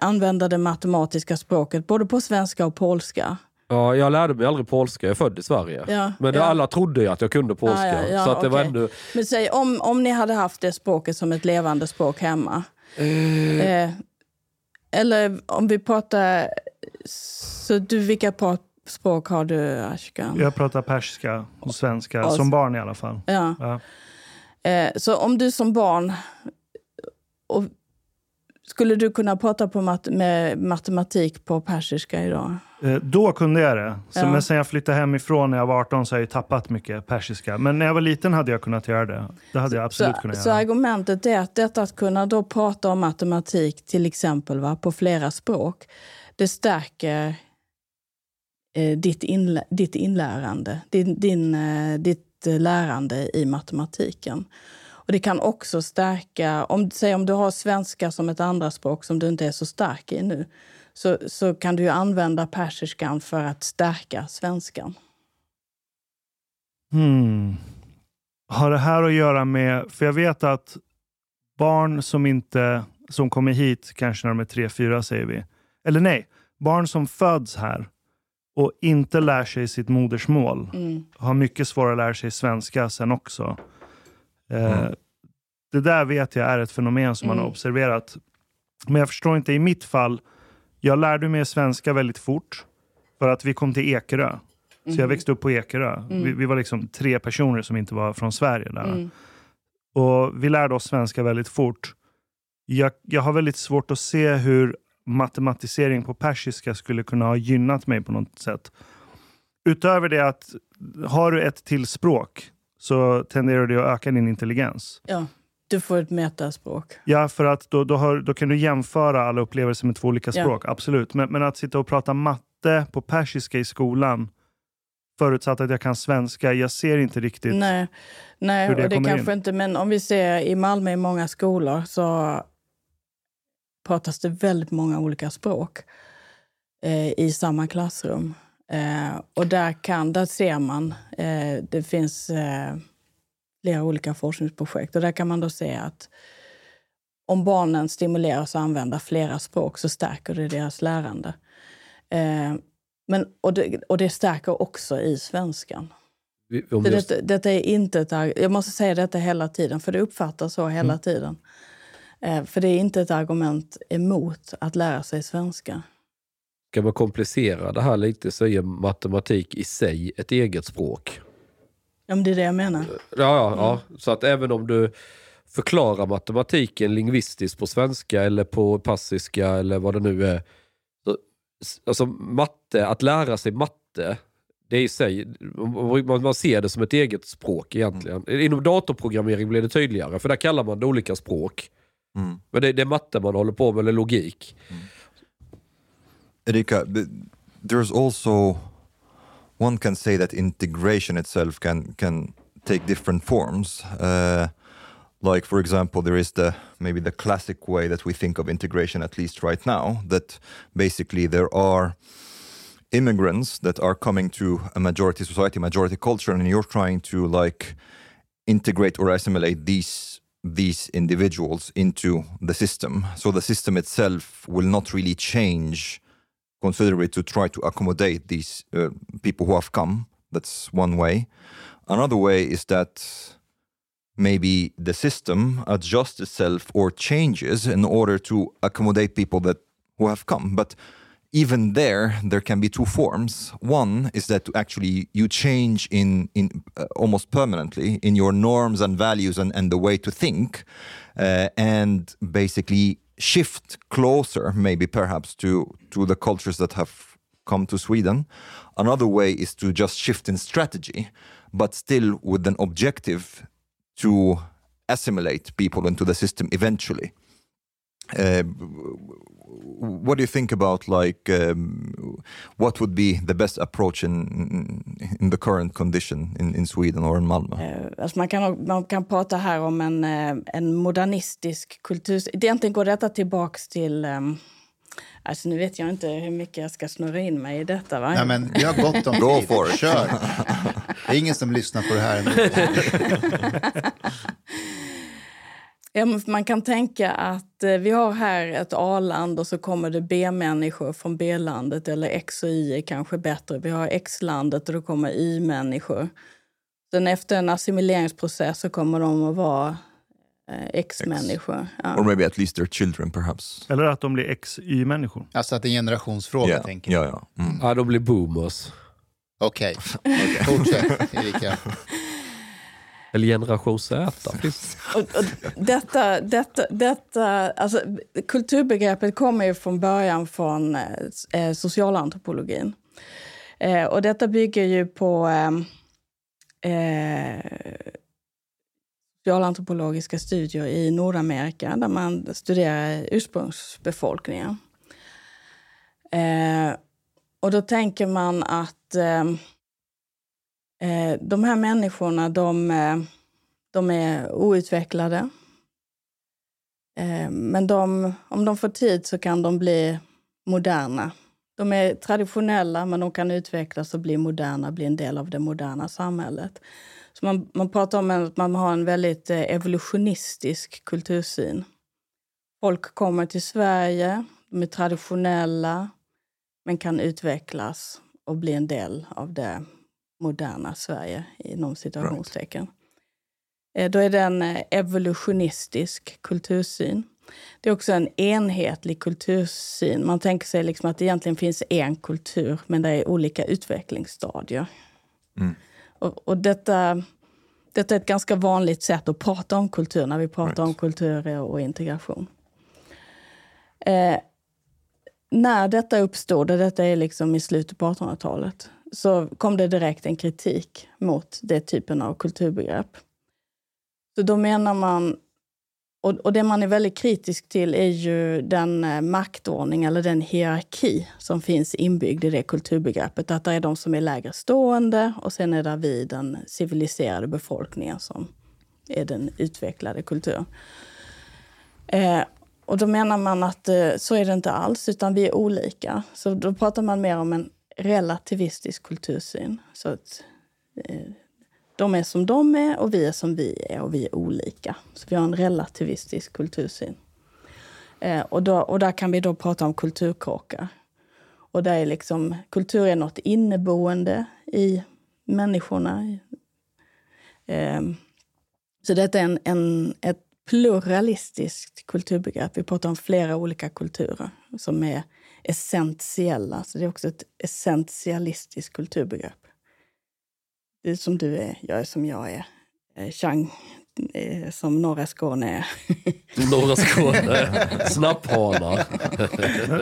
använda det matematiska språket, både på svenska och polska. Ja, jag lärde mig aldrig polska, jag är född i Sverige. Ja, men ja. alla trodde ju att jag kunde polska. Ja, ja, så att det okay. var ändå... Men säg, om, om ni hade haft det språket som ett levande språk hemma, Eh, eller om vi pratar... Så du, vilka språk har du, Ashkan? Jag pratar persiska och svenska, och, som barn i alla fall. Ja. ja. Eh, så om du som barn... Och, skulle du kunna prata på mat med matematik på persiska idag? Eh, då kunde jag det. Så, Ja. Men sen jag flyttade hemifrån när jag var 18 så har jag tappat mycket persiska. Men när jag var liten hade jag kunnat göra det. Det hade jag absolut så, kunnat så göra. argumentet är att detta att kunna då prata om matematik till exempel va, på flera språk, det stärker eh, ditt, inlä ditt inlärande, din, din, eh, ditt eh, lärande i matematiken. Och Det kan också stärka, om, säg om du har svenska som ett andra språk som du inte är så stark i nu, så, så kan du ju använda persiskan för att stärka svenskan. Hmm. Har det här att göra med, för jag vet att barn som inte, som kommer hit kanske när de är tre, fyra säger vi. Eller nej, barn som föds här och inte lär sig sitt modersmål Mm. har mycket svårare att lära sig svenska sen också. Eh, Mm. Det där vet jag är ett fenomen som man har Mm. observerat. Men jag förstår inte i mitt fall. Jag lärde mig svenska väldigt fort för att vi kom till Ekerö. Så jag Mhm. växte upp på Ekerö. Vi, Mm. vi var liksom tre personer som inte var från Sverige. Där. Mm. Och Vi lärde oss svenska väldigt fort. Jag, jag har väldigt svårt att se hur matematisering på persiska skulle kunna ha gynnat mig på något sätt. Utöver det att har du ett till språk så tenderar det att öka din intelligens. Ja, du får ett metaspråk. Ja, för att då, då, har, då kan du jämföra alla upplevelser med två olika Ja. språk. Absolut. Men, men att sitta och prata matte på persiska i skolan förutsatt att jag kan svenska, jag ser inte riktigt. Nej, nej hur det och det kommer kanske in. inte... Men om vi ser i Malmö i många skolor så pratas det väldigt många olika språk eh, i samma klassrum. Eh, och där, kan, där ser man, eh, det finns eh, flera olika forskningsprojekt och där kan man då se att om barnen stimuleras att använda flera språk så stärker det deras lärande. Eh, men, och, det, och det stärker också i svenskan. Om just, detta, detta är inte ett, jag måste säga detta hela tiden, för det uppfattas så hela Mm. tiden. Eh, för det är inte ett argument emot att lära sig svenska. Ska man komplicera det här lite så är matematik i sig ett eget språk. Ja, men det är det jag menar. Ja, ja, ja. Så att även om du förklarar matematiken lingvistiskt på svenska eller på passiska eller vad det nu är. Så, alltså matte, att lära sig matte, det är i sig, man, ser det som ett eget språk egentligen. Inom datorprogrammering blir det tydligare, för där kallar man det olika språk. Mm. Men det, det är matte man håller på med, eller logik. Erika, there's also one can say that integration itself can can take different forms. Uh, like for example, there is the maybe the classic way that we think of integration, at least right now, that basically there are immigrants that are coming to a majority society, majority culture, and you're trying to like integrate or assimilate these these individuals into the system. So the system itself will not really change considerably to try to accommodate these uh, people who have come. That's one way. Another way is that maybe the system adjusts itself or changes in order to accommodate people that who have come. But even there, there can be two forms. One is that actually you change in in uh, almost permanently in your norms and values and, and the way to think, uh, and basically shift closer, maybe perhaps to to the cultures that have come to Sweden. Another way is to just shift in strategy, but still with an objective to assimilate people into the system eventually. Uh, what do you think about like um, what would be the best approach in in the current condition in, in Sweden or in Malmö? Eh, Alltså man, kan, man kan prata här om en, eh, en modernistisk kultur. Egentligen går detta tillbaks till... ehm, Alltså nu vet jag inte hur mycket jag ska snurra in mig i detta. Va? Nej, men vi har gott om <laughs> Go tid. for it. Kör. Det är ingen som lyssnar på det här <laughs> <laughs> Man kan tänka att eh, vi har här ett A-land och så kommer det B-människor från B-landet eller X och Y är kanske bättre. Vi har X-landet och då kommer Y-människor. Sen efter en assimileringsprocess så kommer de att vara eh, X-människor. Ja. Or maybe at least their children perhaps. Eller att de blir XY-människor. Alltså att det är en generationsfråga, Yeah, tänker jag. yeah, yeah. Mm. Ja, de blir boomers. Okej, <laughs> fortsätt Erika. Eller generation Z. detta, detta, detta, alltså, kulturbegreppet kommer ju från början från eh, eh socialantropologin. Eh, och detta bygger ju på ehm, eh, socialantropologiska studier i Nordamerika där man studerar ursprungsbefolkningen. Eh, och då tänker man att ehm, eh, de här människorna, de, eh, de är outvecklade. Eh, men de, om de får tid så kan de bli moderna. De är traditionella, men de kan utvecklas och bli moderna, bli en del av det moderna samhället. Så man, man pratar om att man har en väldigt eh, evolutionistisk kultursyn. Folk kommer till Sverige, de är traditionella, men kan utvecklas och bli en del av det moderna Sverige inom situationstecken. Eh, Då är det en eh, evolutionistisk kultursyn. Det är också en enhetlig kultursyn. Man tänker sig liksom att det egentligen finns en kultur, men det är olika utvecklingsstadier. Mm. Och, och detta, detta är ett ganska vanligt sätt att prata om kultur när vi pratar Right. om kultur och integration. Eh, när detta uppstod, och detta är liksom i slutet på 1800-talet, så kom det direkt en kritik mot det typen av kulturbegrepp. Så då menar man, och, och det man är väldigt kritisk till är ju den eh, maktordning eller den hierarki som finns inbyggd i det kulturbegreppet. Att det är de som är lägre stående och sen är det vi, den civiliserade befolkningen, som är den utvecklade kulturen. Eh, och då menar man att eh, så är det inte alls, utan vi är olika. Så då pratar man mer om en relativistisk kultursyn. Så att eh, de är som de är och vi är som vi är och vi är olika. Så vi har en relativistisk kultursyn. Eh, och, då, och där kan vi då prata om kulturkrockar. Och där är liksom, kultur är något inneboende i människorna. Eh, så detta är en, en, ett pluralistiskt kulturbegrepp. Vi pratar om flera olika kulturer som är essentiella. Så det är också ett essentialistiskt kulturbegrepp. Det är som du är, jag är som jag är. Eh, Chang eh, som norra Skåne är. Norra Skåne, <laughs> snapphanar.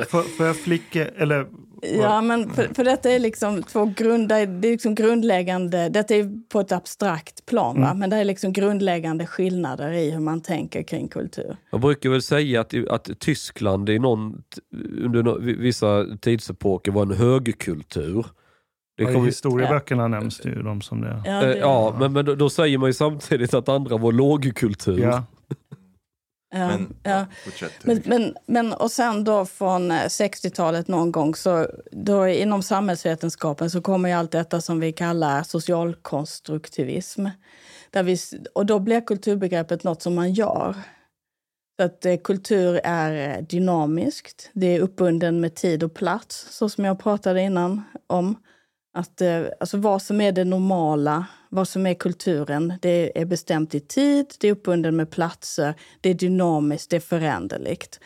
Får, får jag flicka, eller Ja, men för, för detta är liksom två grunda, det är liksom grundläggande, detta är på ett abstrakt plan, va? men det är liksom grundläggande skillnader i hur man tänker kring kultur. Man brukar väl säga att, att Tyskland i någon, under no, vissa tidsepoker var en högkultur. Det kom, I historieböckerna ja. nämns det ju de som det. Ja, det, ja men, men då, då, säger man ju samtidigt att andra var lågkultur. Ja. <laughs> Men, ja. Men, men, men, och sen då från 60-talet eh, någon gång, så då inom samhällsvetenskapen så kommer ju allt detta som vi kallar socialkonstruktivism. Där vi, och då blir kulturbegreppet något som man gör. Så att eh, kultur är eh, dynamiskt, det är uppbunden med tid och plats, så som jag pratade innan om. Att, eh, alltså vad som är det normala, vad som är kulturen, det är bestämt i tid, det är uppbunden med platser, det är dynamiskt, det är föränderligt.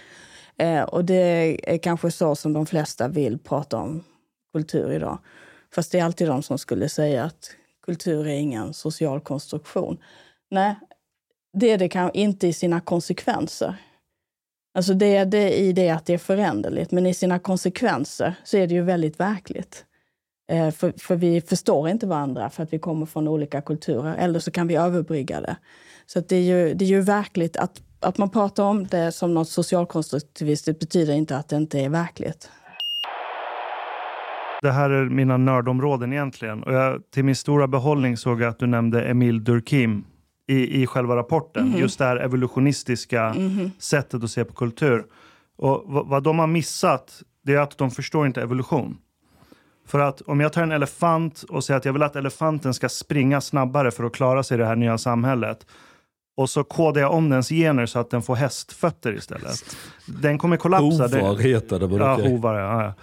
Eh, och det är kanske så som de flesta vill prata om kultur idag. Fast det är alltid de som skulle säga att kultur är ingen social konstruktion. Nej, det är det kanske inte i sina konsekvenser. Alltså det är det i det att det är föränderligt, men i sina konsekvenser så är det ju väldigt verkligt. Eh, för, för, vi förstår inte varandra för att vi kommer från olika kulturer. Eller så kan vi överbrygga det. Så det, är ju, det är ju verkligt. Att, att man pratar om det som något socialkonstruktivistiskt betyder inte att det inte är verkligt. Det här är mina nördområden egentligen. Och jag, till min stora behållning såg jag att du nämnde Emil Durkheim i, i själva rapporten. Mm -hmm. Just det här evolutionistiska mm -hmm. sättet att se på kultur. Och vad, vad de har missat, det är att de förstår inte evolution. För att om jag tar en elefant och säger att jag vill att elefanten ska springa snabbare för att klara sig i det här nya samhället och så kodar jag om dens gener så att den får hästfötter istället. Den kommer kollapsa. Hovar heter det. Ja, okay. hovar, ja, ja.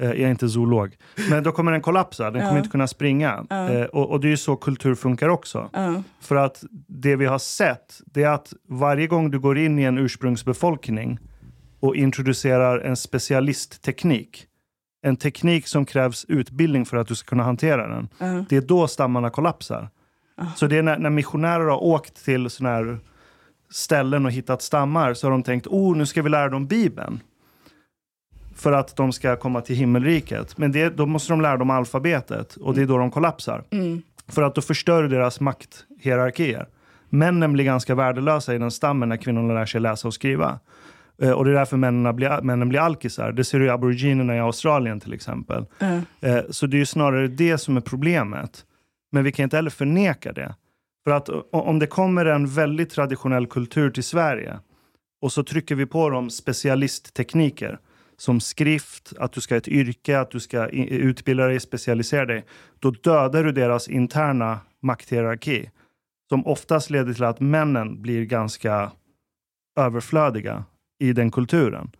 Eh, jag är inte zoolog. Men då kommer den kollapsa, den kommer inte kunna springa. Uh. Och, och, det är ju så kultur funkar också. Uh. För att det vi har sett, det är att varje gång du går in i en ursprungsbefolkning och introducerar en specialistteknik, en teknik som krävs utbildning för att du ska kunna hantera den. Uh. Det är då stammarna kollapsar. Uh. Så det är när, när missionärer har åkt till såna här ställen och hittat stammar så har de tänkt, oh nu ska vi lära dem Bibeln. För att de ska komma till himmelriket. Men det, då måste de lära dem alfabetet och det är då de kollapsar. Mm. För att då förstör deras makthierarkier. Männen blir ganska värdelösa i den stammen när kvinnorna lär sig läsa och skriva. Eh, och det är därför männen blir, männen blir alkisar. Det ser du i aboriginerna i Australien till exempel. Mm. Så det är snarare det som är problemet. Men vi kan inte heller förneka det. För att om det kommer en väldigt traditionell kultur till Sverige och så trycker vi på dem specialisttekniker som skrift, att du ska ha ett yrke, att du ska utbilda dig, specialisera dig. Då dödar du deras interna makthierarki som oftast leder till att männen blir ganska överflödiga i den kulturen.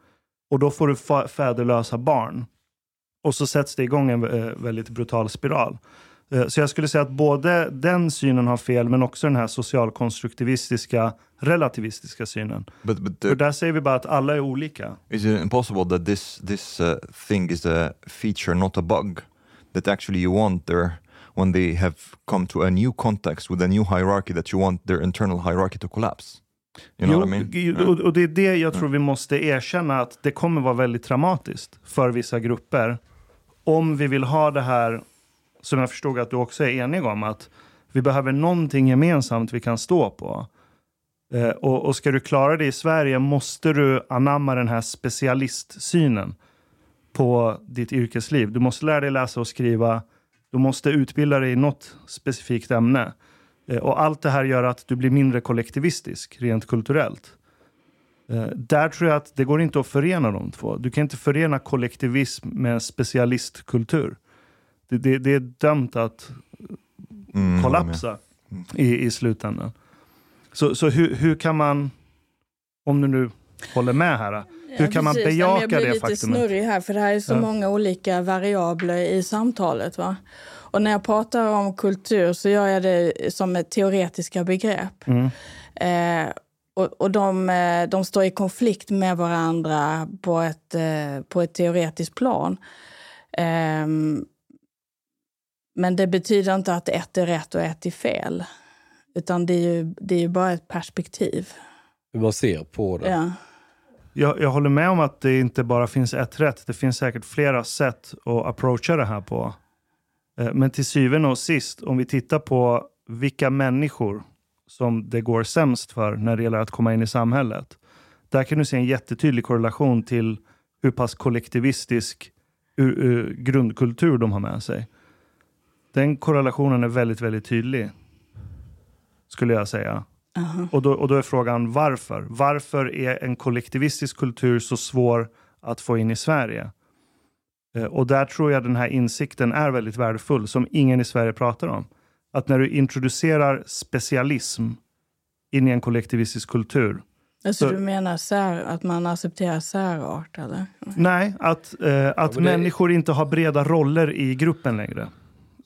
Och då får du fäderlösa barn. Och så sätts det igång en eh, väldigt brutal spiral. Eh, så jag skulle säga att både den synen har fel, men också den här socialkonstruktivistiska, relativistiska synen. But, but the, För där säger vi bara att alla är olika. Is it impossible that this, this uh, thing is a feature, not a bug? That actually you want their, when they have come to a new context with a new hierarchy, that you want their internal hierarchy to collapse? Jo, och, och det är det jag tror vi måste erkänna att det kommer vara väldigt traumatiskt för vissa grupper. Om vi vill ha det här, som jag förstod att du också är enig om, att vi behöver någonting gemensamt vi kan stå på. Eh, och, och ska du klara det i Sverige måste du anamma den här specialistsynen på ditt yrkesliv. Du måste lära dig läsa och skriva. Du måste utbilda dig i något specifikt ämne. Eh, och allt det här gör att du blir mindre kollektivistisk rent kulturellt. Eh, där tror jag att det går inte att förena de två. Du kan inte förena kollektivism med specialistkultur. Det, det, det är dömt att mm, kollapsa mm. i, i slutändan. Så, så hur, hur kan man, om du nu håller med här, hur kan man bejaka det faktumet? Jag blir lite snurrig här, för det här är så ja. många olika variabler i samtalet. Va? Och när jag pratar om kultur så gör jag det som ett teoretiska begrepp. Mm. Eh, och, och de, eh, de står i konflikt med varandra på ett, eh, på ett teoretiskt plan. Ehm, men det betyder inte att ett är rätt och ett är fel. Utan det är ju, det är ju bara ett perspektiv. Hur man ser på det. Ja. Jag, jag håller med om att det inte bara finns ett rätt. Det finns säkert flera sätt att approacha det här på. Eh, Men till syvende och sist, om vi tittar på vilka människor som det går sämst för när det gäller att komma in i samhället. Där kan du se en jättetydlig korrelation till hur pass kollektivistisk ur, ur, grundkultur de har med sig. Den korrelationen är väldigt, väldigt tydlig. Skulle jag säga. Och, då, och då är frågan varför? Varför är en kollektivistisk kultur så svår att få in i Sverige? Eh, Och där tror jag den här insikten är väldigt värdefull, som ingen i Sverige pratar om. Att när du introducerar specialism in i en kollektivistisk kultur. Alltså Så- du menar sär, att man accepterar särart? Eller? Nej, att, eh, att men det- människor inte har breda roller i gruppen längre.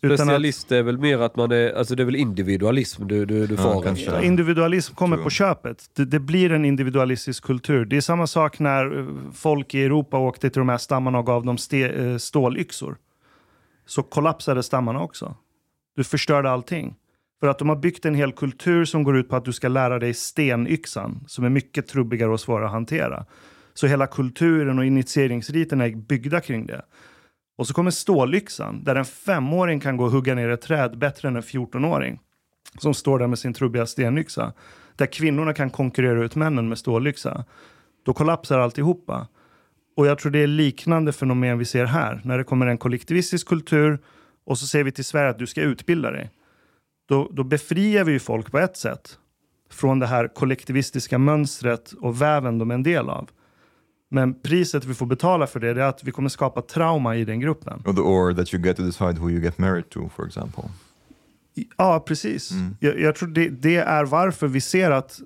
Utan att Specialist är väl mer att man är, alltså det är väl individualism du, du, du Ja, far efter. individualism kommer på köpet. Det, det blir en individualistisk kultur. Det är samma sak när eh, folk i Europa åkte till de här stammarna och gav dem ste, eh, stålyxor. Så kollapsade stammarna också. Du förstörde allting. För att de har byggt en hel kultur som går ut på att du ska lära dig stenyxan, som är mycket trubbigare och svårare att hantera. Så hela kulturen och initieringsriten är byggda kring det. Och så kommer stålyxan, där en femåring kan gå och hugga ner ett träd bättre än en 14-åring. Som står där med sin trubbiga stenyxa. Där kvinnorna kan konkurrera ut männen med stålyxa. Då kollapsar alltihopa. Och jag tror det är liknande fenomen vi ser här. När det kommer en kollektivistisk kultur och så säger vi till Sverige att du ska utbilda dig. Då, då befriar vi ju folk på ett sätt från det här kollektivistiska mönstret och väven de är en del av. Men priset vi får betala för det är att vi kommer skapa trauma i den gruppen. Or, the, or that you get to decide who you get married to, for example. Ja, precis. Jag, jag tror det, det är varför vi ser att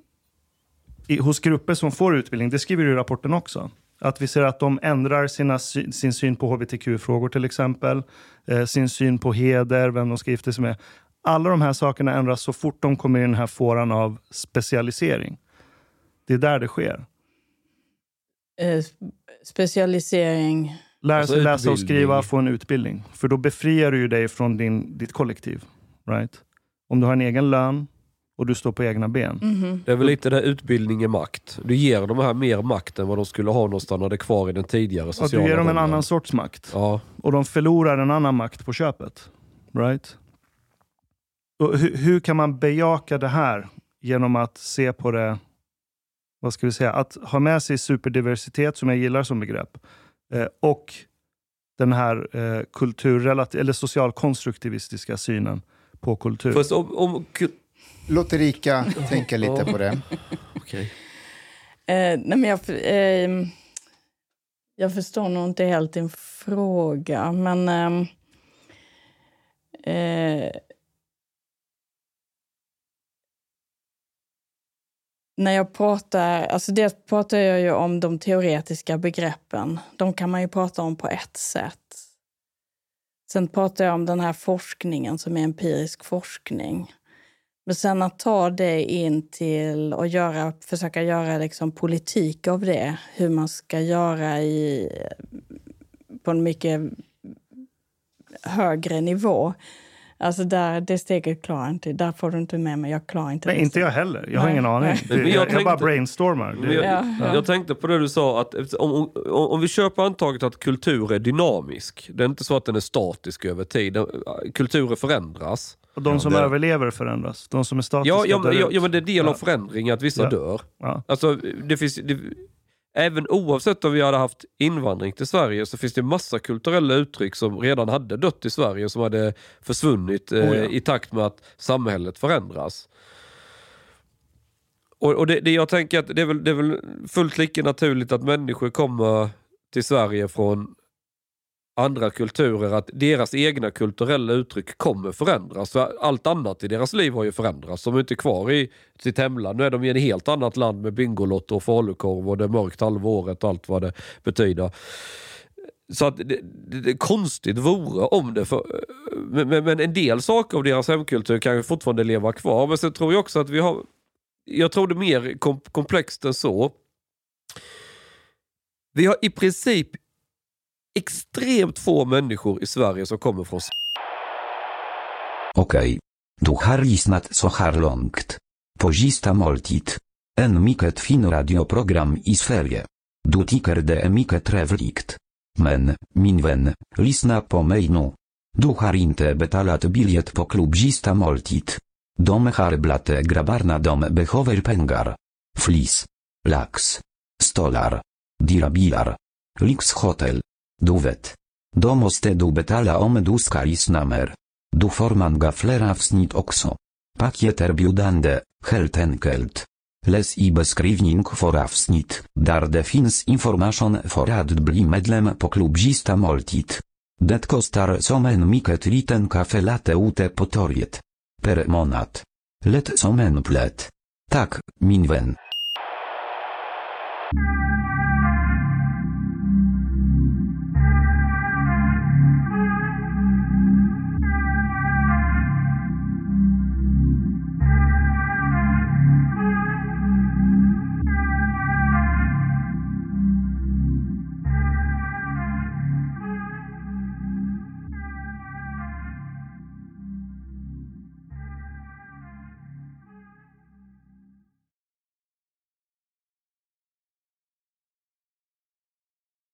i, hos grupper som får utbildning, det skriver du i rapporten också, att vi ser att de ändrar sina, sin syn på hbtq-frågor till exempel, eh, sin syn på heder, vem de ska gifta sig med. Alla de här sakerna ändras så fort de kommer i den här fåran av specialisering. Det är där det sker. Eh, specialisering. Lära Alltså sig läsa och skriva, få en utbildning. För då befriar du dig från din, ditt kollektiv. Right? Om du har en egen lön och du står på egna ben. Mhm. Det är väl lite det utbildning är makt. Du ger de här mer makt än vad de skulle ha om de stannade kvar i den tidigare sociala du ger dem en rollen. annan sorts makt. Ja, Och de förlorar en annan makt på köpet. Right? Och hur, hur kan man bejaka det här genom att se på det, vad ska vi säga, att ha med sig superdiversitet som jag gillar som begrepp eh, och den här eh, eller socialkonstruktivistiska synen på kultur. Fast om... om ku- Låt Erika tänka lite på det. <laughs> Okej. Eh, nej men jag, ehm, jag förstår nog inte helt din fråga, men... ehm, eh, när jag pratar... Alltså dels pratar jag ju om de teoretiska begreppen. De kan man ju prata om på ett sätt. Sen pratar jag om den här forskningen som är empirisk forskning. Men sen att ta det in till och göra, försöka göra liksom politik av det, hur man ska göra i, på en mycket högre nivå. Alltså där, det steget klarar jag inte. Där får du inte med mig. Jag klarar inte Nej, det. inte jag heller. Jag har Nej, ingen aning. nej. Det- Men jag Jag, jag bara tänkte- brainstormar. Det, Jag, Ja, ja. jag tänkte på det du sa, att om, om, om vi köper antaget att kultur är dynamisk, det är inte så att den är statisk över tid, kulturer förändras. och de Ja, som det- överlever förändras. De som är statiska Ja, ja, ja, ut. ja men det är del av Ja. förändring att vissa Ja. dör. Ja. Alltså, det finns, det, även oavsett om vi hade haft invandring till Sverige så finns det massa kulturella uttryck som redan hade dött i Sverige som hade försvunnit eh, Oh ja. i takt med att samhället förändras. Och, och det, det jag tänker att det är, väl, det är väl fullt lika naturligt att människor kommer till Sverige från andra kulturer, att deras egna kulturella uttryck kommer förändras. För allt annat i deras liv har ju förändrats. De är inte kvar i sitt hemland. Nu är de i ett helt annat land med Bingolotto och falukorv och det är mörkt halva året och allt vad det betyder. Så att det, det, det konstigt vore om det... För, men, men, en del saker av deras hemkultur kan ju fortfarande leva kvar. Men sen tror jag också att vi har... jag tror det är mer komplext än så. Vi har i princip extremt få människor i Sverige som kommer från Okej. Du har lyssnat så här långt. På sista måltid. En mycket fin radioprogram i Sverige. Du tycker det är mycket trevligt. Men, min vän, lyssna på mig nu. Du har inte betalat biljett på klubb sista måltid. De har blate grabbarna de behöver pengar. Flis. Lax. Stolar. Dirabilar. Lix Hotel vet. Då måste du betala om du ska lyssna mer. Du får man fler avsnitt också. Paket erbjudande, helt enkelt. Läs i beskrivning för avsnitt, där det finns information för att bli medlem på klubb Sista måltid. Det kostar som en mycket liten kaffe latte ute på torget. Per månad. Lätt som en plätt. Tak, min vän.